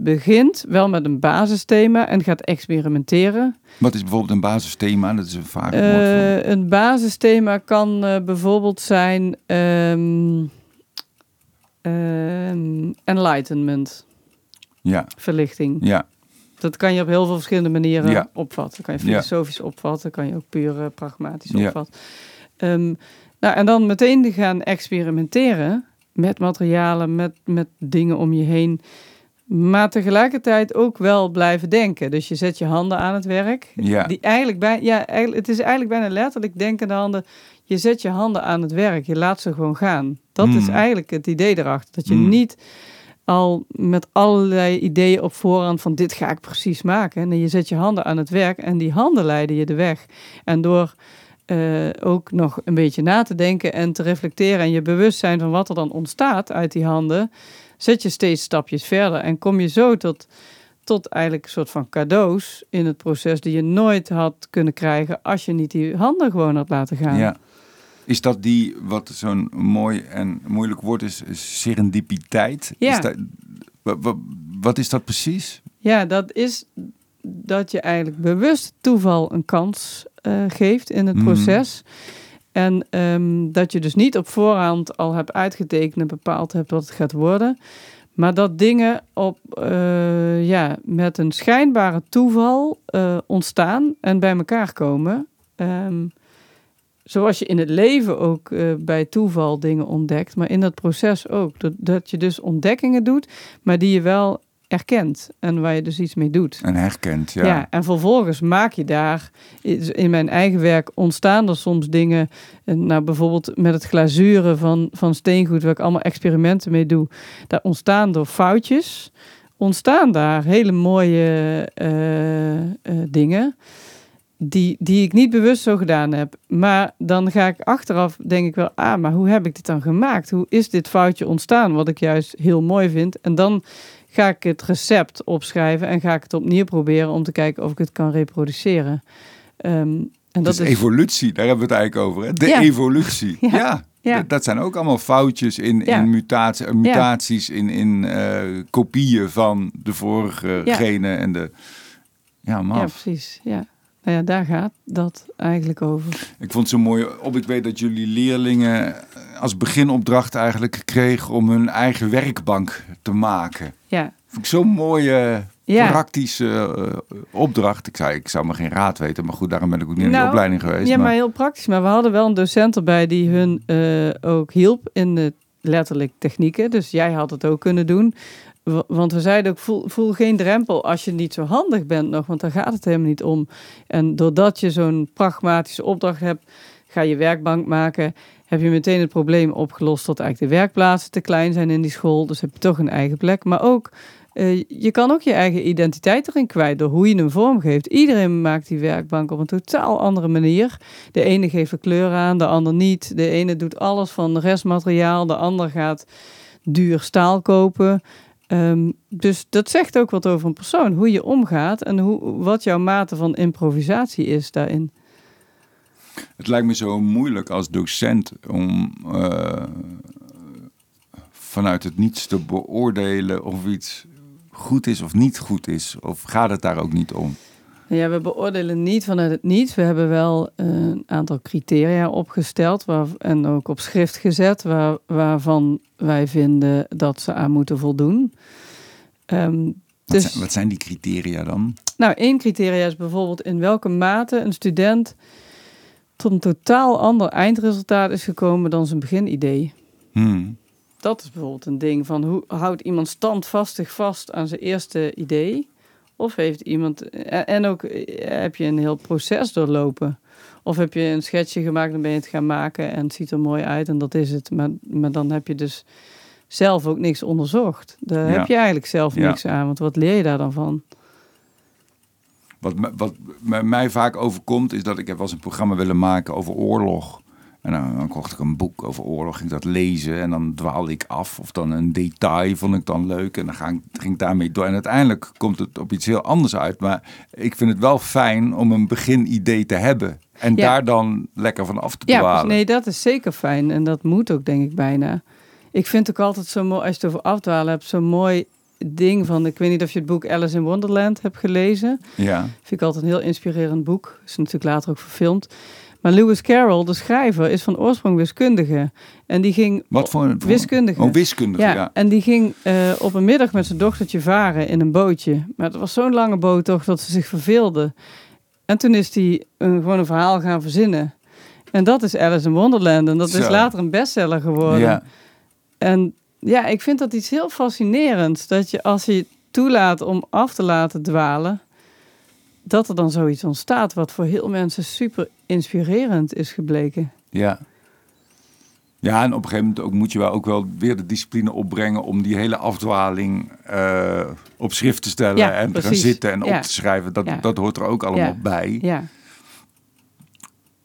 begint wel met een basisthema en gaat experimenteren. Wat is bijvoorbeeld een basisthema? Dat is een vaak woord. Uh, een basisthema kan uh, bijvoorbeeld zijn um, um, enlightenment. Ja. Verlichting. Ja. Dat kan je op heel veel verschillende manieren ja. opvatten. kan je filosofisch ja. opvatten, kan je ook puur uh, pragmatisch ja. opvatten. Um, nou, en dan meteen gaan experimenteren met materialen, met, met dingen om je heen. Maar tegelijkertijd ook wel blijven denken. Dus je zet je handen aan het werk. Ja. Die eigenlijk bij, ja, eigenlijk, het is eigenlijk bijna letterlijk denkende handen. je zet je handen aan het werk, je laat ze gewoon gaan. Dat is hmm. eigenlijk het idee erachter. Dat je hmm. niet al met allerlei ideeën op voorhand van dit ga ik precies maken. Nee, je zet je handen aan het werk en die handen leiden je de weg. En door uh, ook nog een beetje na te denken en te reflecteren en je bewustzijn van wat er dan ontstaat uit die handen, zet je steeds stapjes verder en kom je zo tot, tot eigenlijk een soort van cadeaus in het proces die je nooit had kunnen krijgen als je niet die handen gewoon had laten gaan. Ja. Is dat die, wat zo'n mooi en moeilijk woord is, serendipiteit? Ja. Is dat, wat, is dat precies? Ja, dat is dat je eigenlijk bewust toeval een kans uh, geeft in het mhm. proces. En um, dat je dus niet op voorhand al hebt uitgetekend en bepaald hebt wat het gaat worden. Maar dat dingen op, uh, ja, met een schijnbare toeval uh, ontstaan en bij elkaar komen. Um, zoals je in het leven ook uh, bij toeval dingen ontdekt, maar in dat proces ook. Dat, dat je dus ontdekkingen doet, maar die je wel erkent en waar je dus iets mee doet. En herkent, ja. Ja, en vervolgens maak je daar, in mijn eigen werk ontstaan er soms dingen, nou bijvoorbeeld met het glazuren van, van steengoed, waar ik allemaal experimenten mee doe, daar ontstaan door foutjes, ontstaan daar hele mooie uh, uh, dingen die, die ik niet bewust zo gedaan heb. Maar dan ga ik achteraf, denk ik wel, ah, maar hoe heb ik dit dan gemaakt? Hoe is dit foutje ontstaan, wat ik juist heel mooi vind? En dan ga ik het recept opschrijven en ga ik het opnieuw proberen om te kijken of ik het kan reproduceren. Um, en dat is evolutie, daar hebben we het eigenlijk over. Hè? De evolutie. ja. ja. Dat zijn ook allemaal foutjes in, in mutatie, eh, mutaties, in, in uh, kopieën van de vorige genen en de. Ja, maf. Ja, precies. Ja. Nou ja, daar gaat dat eigenlijk over. Ik vond het zo mooi op. Ik weet dat jullie leerlingen als beginopdracht eigenlijk kregen om hun eigen werkbank te maken. Ja. Vond ik zo'n mooie praktische uh, opdracht. Ik zei, ik zou me geen raad weten, maar goed, daarom ben ik ook niet in de nou, opleiding geweest. Ja, maar... heel praktisch. Maar we hadden wel een docent erbij die hun uh, ook hielp in de letterlijk technieken. Dus jij had het ook kunnen doen. Want we zeiden ook, voel, voel, geen drempel als je niet zo handig bent nog, want daar gaat het helemaal niet om. En doordat je zo'n pragmatische opdracht hebt, ga je werkbank maken, heb je meteen het probleem opgelost dat eigenlijk de werkplaatsen te klein zijn in die school. Dus heb je toch een eigen plek. Maar ook, uh, je kan ook je eigen identiteit erin kwijt door hoe je hem vormgeeft. Iedereen maakt die werkbank op een totaal andere manier. De ene geeft de kleur aan, de ander niet. De ene doet alles van restmateriaal, de ander gaat duur staal kopen. Um, dus dat zegt ook wat over een persoon, hoe je omgaat en hoe, wat jouw mate van improvisatie is daarin. Het lijkt me zo moeilijk als docent om uh, vanuit het niets te beoordelen of iets goed is of niet goed is. Of gaat het daar ook niet om? Ja, we beoordelen niet vanuit het niets. We hebben wel een aantal criteria opgesteld waar, en ook op schrift gezet waar, waarvan wij vinden dat ze aan moeten voldoen. Um, wat, dus, zijn, wat zijn die criteria dan? Nou, één criteria is bijvoorbeeld in welke mate een student tot een totaal ander eindresultaat is gekomen dan zijn beginidee. Hmm. Dat is bijvoorbeeld een ding van hoe houdt iemand standvastig vast aan zijn eerste idee? Of heeft iemand, en ook eh, heb je een heel proces doorlopen. Of heb je een schetsje gemaakt en ben je het gaan maken en het ziet er mooi uit en dat is het. Maar, maar dan heb je dus zelf ook niks onderzocht. Daar heb je eigenlijk zelf niks aan, want wat leer je daar dan van? Wat, wat mij vaak overkomt is dat ik heb wel eens een programma willen maken over oorlog. En dan, kocht ik een boek over oorlog, ging dat lezen en dan dwaalde ik af. Of dan een detail vond ik dan leuk en dan ging, ging ik daarmee door. En uiteindelijk komt het op iets heel anders uit. Maar ik vind het wel fijn om een beginidee te hebben. En daar dan lekker van af te dwalen. Ja, nee, dat is zeker fijn. En dat moet ook, denk ik, bijna. Ik vind ook altijd zo mooi, als je het over afdwalen hebt, zo mooi ding van... Ik weet niet of je het boek Alice in Wonderland hebt gelezen. Ja. Vind ik altijd een heel inspirerend boek. Is natuurlijk later ook verfilmd. Maar Lewis Carroll, de schrijver, is van oorsprong wiskundige. En die ging. Wat voor een. Wiskundige. Oh, wiskundige, ja. En die ging uh, op een middag met zijn dochtertje varen in een bootje. Maar het was zo'n lange boot toch dat ze zich verveelde. En toen is hij een, gewoon een verhaal gaan verzinnen. En dat is Alice in Wonderland. En dat is later een bestseller geworden. Ja. En ja, ik vind dat iets heel fascinerends. Dat je als je toelaat om af te laten dwalen dat er dan zoiets ontstaat wat voor heel mensen super inspirerend is gebleken. Ja. Ja, en op een gegeven moment ook moet je wel ook wel weer de discipline opbrengen om die hele afdwaling uh, op schrift te stellen en te gaan zitten en op te schrijven. Dat, dat hoort er ook allemaal bij. Ja.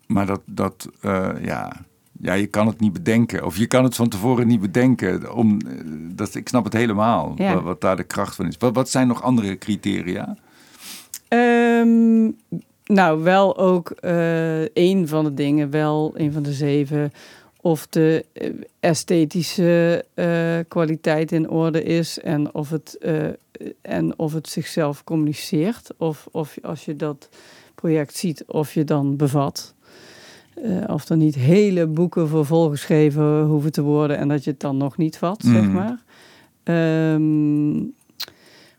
Maar dat, dat uh, ja, ja, je kan het niet bedenken. Of je kan het van tevoren niet bedenken. Om, eh, dat, ik snap het helemaal, wat, wat, daar de kracht van is. Wat, wat zijn nog andere criteria? Um, nou, wel ook uh, een van de dingen, wel een van de zeven of de eh, esthetische uh, kwaliteit in orde is en of het, uh, en of het zichzelf communiceert. Of, of als je dat project ziet, of je dan bevat. Uh, of er niet hele boeken voor volgeschreven hoeven te worden en dat je het dan nog niet vat, zeg mm. maar. Um,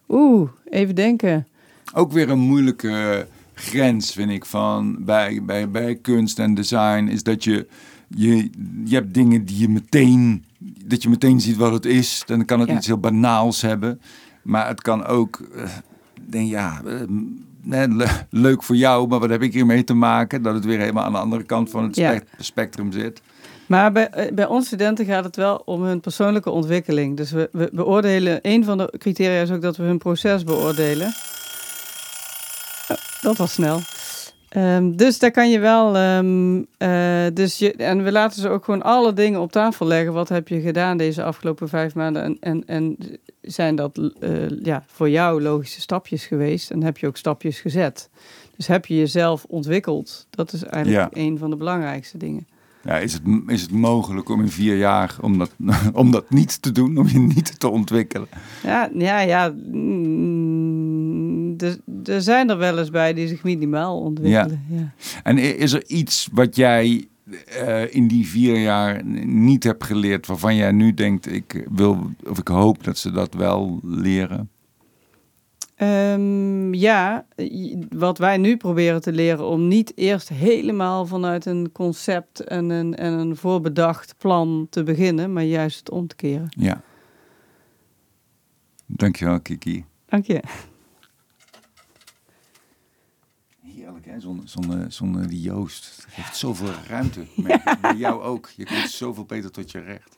Oeh, even denken. Ook weer een moeilijke grens, vind ik, van bij, bij, bij kunst en design, is dat je je, je hebt dingen die je meteen, dat je meteen ziet wat het is. Dan kan het iets heel banaals hebben. Maar het kan ook, uh, denk ja, uh, leuk voor jou, maar wat heb ik hiermee te maken? Dat het weer helemaal aan de andere kant van het spectrum zit. Maar bij, eh, bij ons studenten gaat het wel om hun persoonlijke ontwikkeling. Dus we, we beoordelen, een van de criteria is ook dat we hun proces beoordelen. Oh, dat was snel. Um, dus daar kan je wel. Um, uh, dus je, en we laten ze ook gewoon alle dingen op tafel leggen. Wat heb je gedaan deze afgelopen vijf maanden? En, en, en zijn dat uh, ja, voor jou logische stapjes geweest? En heb je ook stapjes gezet? Dus heb je jezelf ontwikkeld? Dat is eigenlijk ja. een van de belangrijkste dingen. Ja, is, het, is het mogelijk om in vier jaar om dat, om dat niet te doen, om je niet te ontwikkelen? Ja, ja, ja. Mm, er zijn er wel eens bij die zich minimaal ontwikkelen. Ja. ja. En is er iets wat jij uh, in die vier jaar niet hebt geleerd, waarvan jij nu denkt, ik wil of ik hoop dat ze dat wel leren? Um, ja, wat wij nu proberen te leren om niet eerst helemaal vanuit een concept en een, en een voorbedacht plan te beginnen, maar juist het om te keren. Ja. Dankjewel, Kiki. Dank je. Zonder, zonder, zonder die Joost. Het geeft zoveel ruimte. Bij jou ook. Je komt zoveel beter tot je recht.